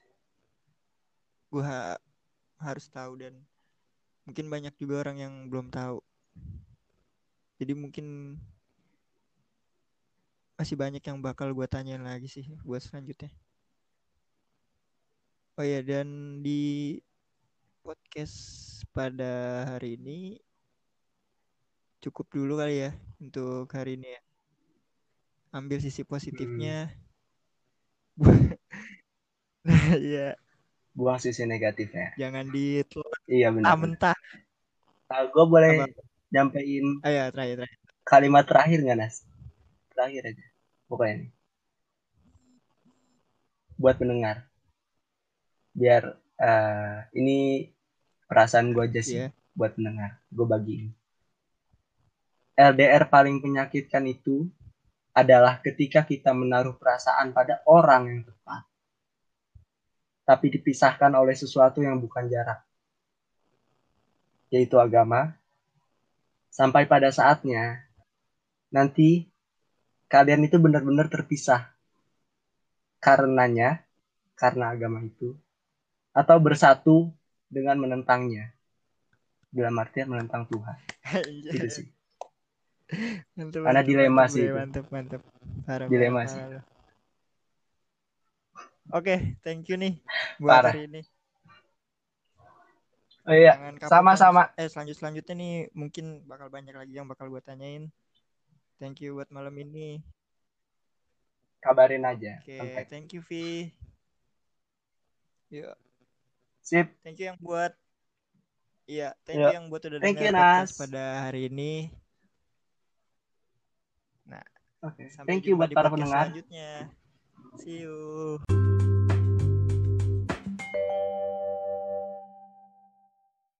gua harus tahu dan mungkin banyak juga orang yang belum tahu jadi mungkin masih banyak yang bakal gua tanyain lagi sih buat selanjutnya oh ya dan di podcast pada hari ini cukup dulu kali ya untuk hari ini ya. Ambil sisi positifnya. <laughs> Nah, Iya, buang sisi negatifnya jangan ditelan iya benar mentah. nah, gue boleh Apa? Nyampein Ayo, terakhir, terakhir. kalimat terakhir nggak Nas? Terakhir aja pokoknya nih. Buat pendengar. Biar eh, ini perasaan gue aja sih Iya. buat pendengar. Gue bagiin. LDR paling menyakitkan itu adalah ketika kita menaruh perasaan pada orang yang tepat tapi dipisahkan oleh sesuatu yang bukan jarak yaitu agama sampai pada saatnya nanti kalian itu benar-benar terpisah karenanya karena agama itu atau bersatu dengan menentangnya dalam artian menentang Tuhan gitu sih Mantap, Karena mantap, dilema mantap, sih. Mantap, mantap. Parah, Dilema sih. Oke, thank you nih buat Parah. hari ini. Oh iya sama-sama Bang. Eh, selanjut selanjutnya nih mungkin bakal banyak lagi yang bakal gue tanyain. Thank you buat malam ini. kabarin aja Oke, Kontak. thank you Vi. Yuk, sip thank you yang buat Iya, thank Yuk. you yang buat udah Thank dengar you, podcast Nas. pada hari ini. oke Sampai thank you buat para pendengar selanjutnya. See you.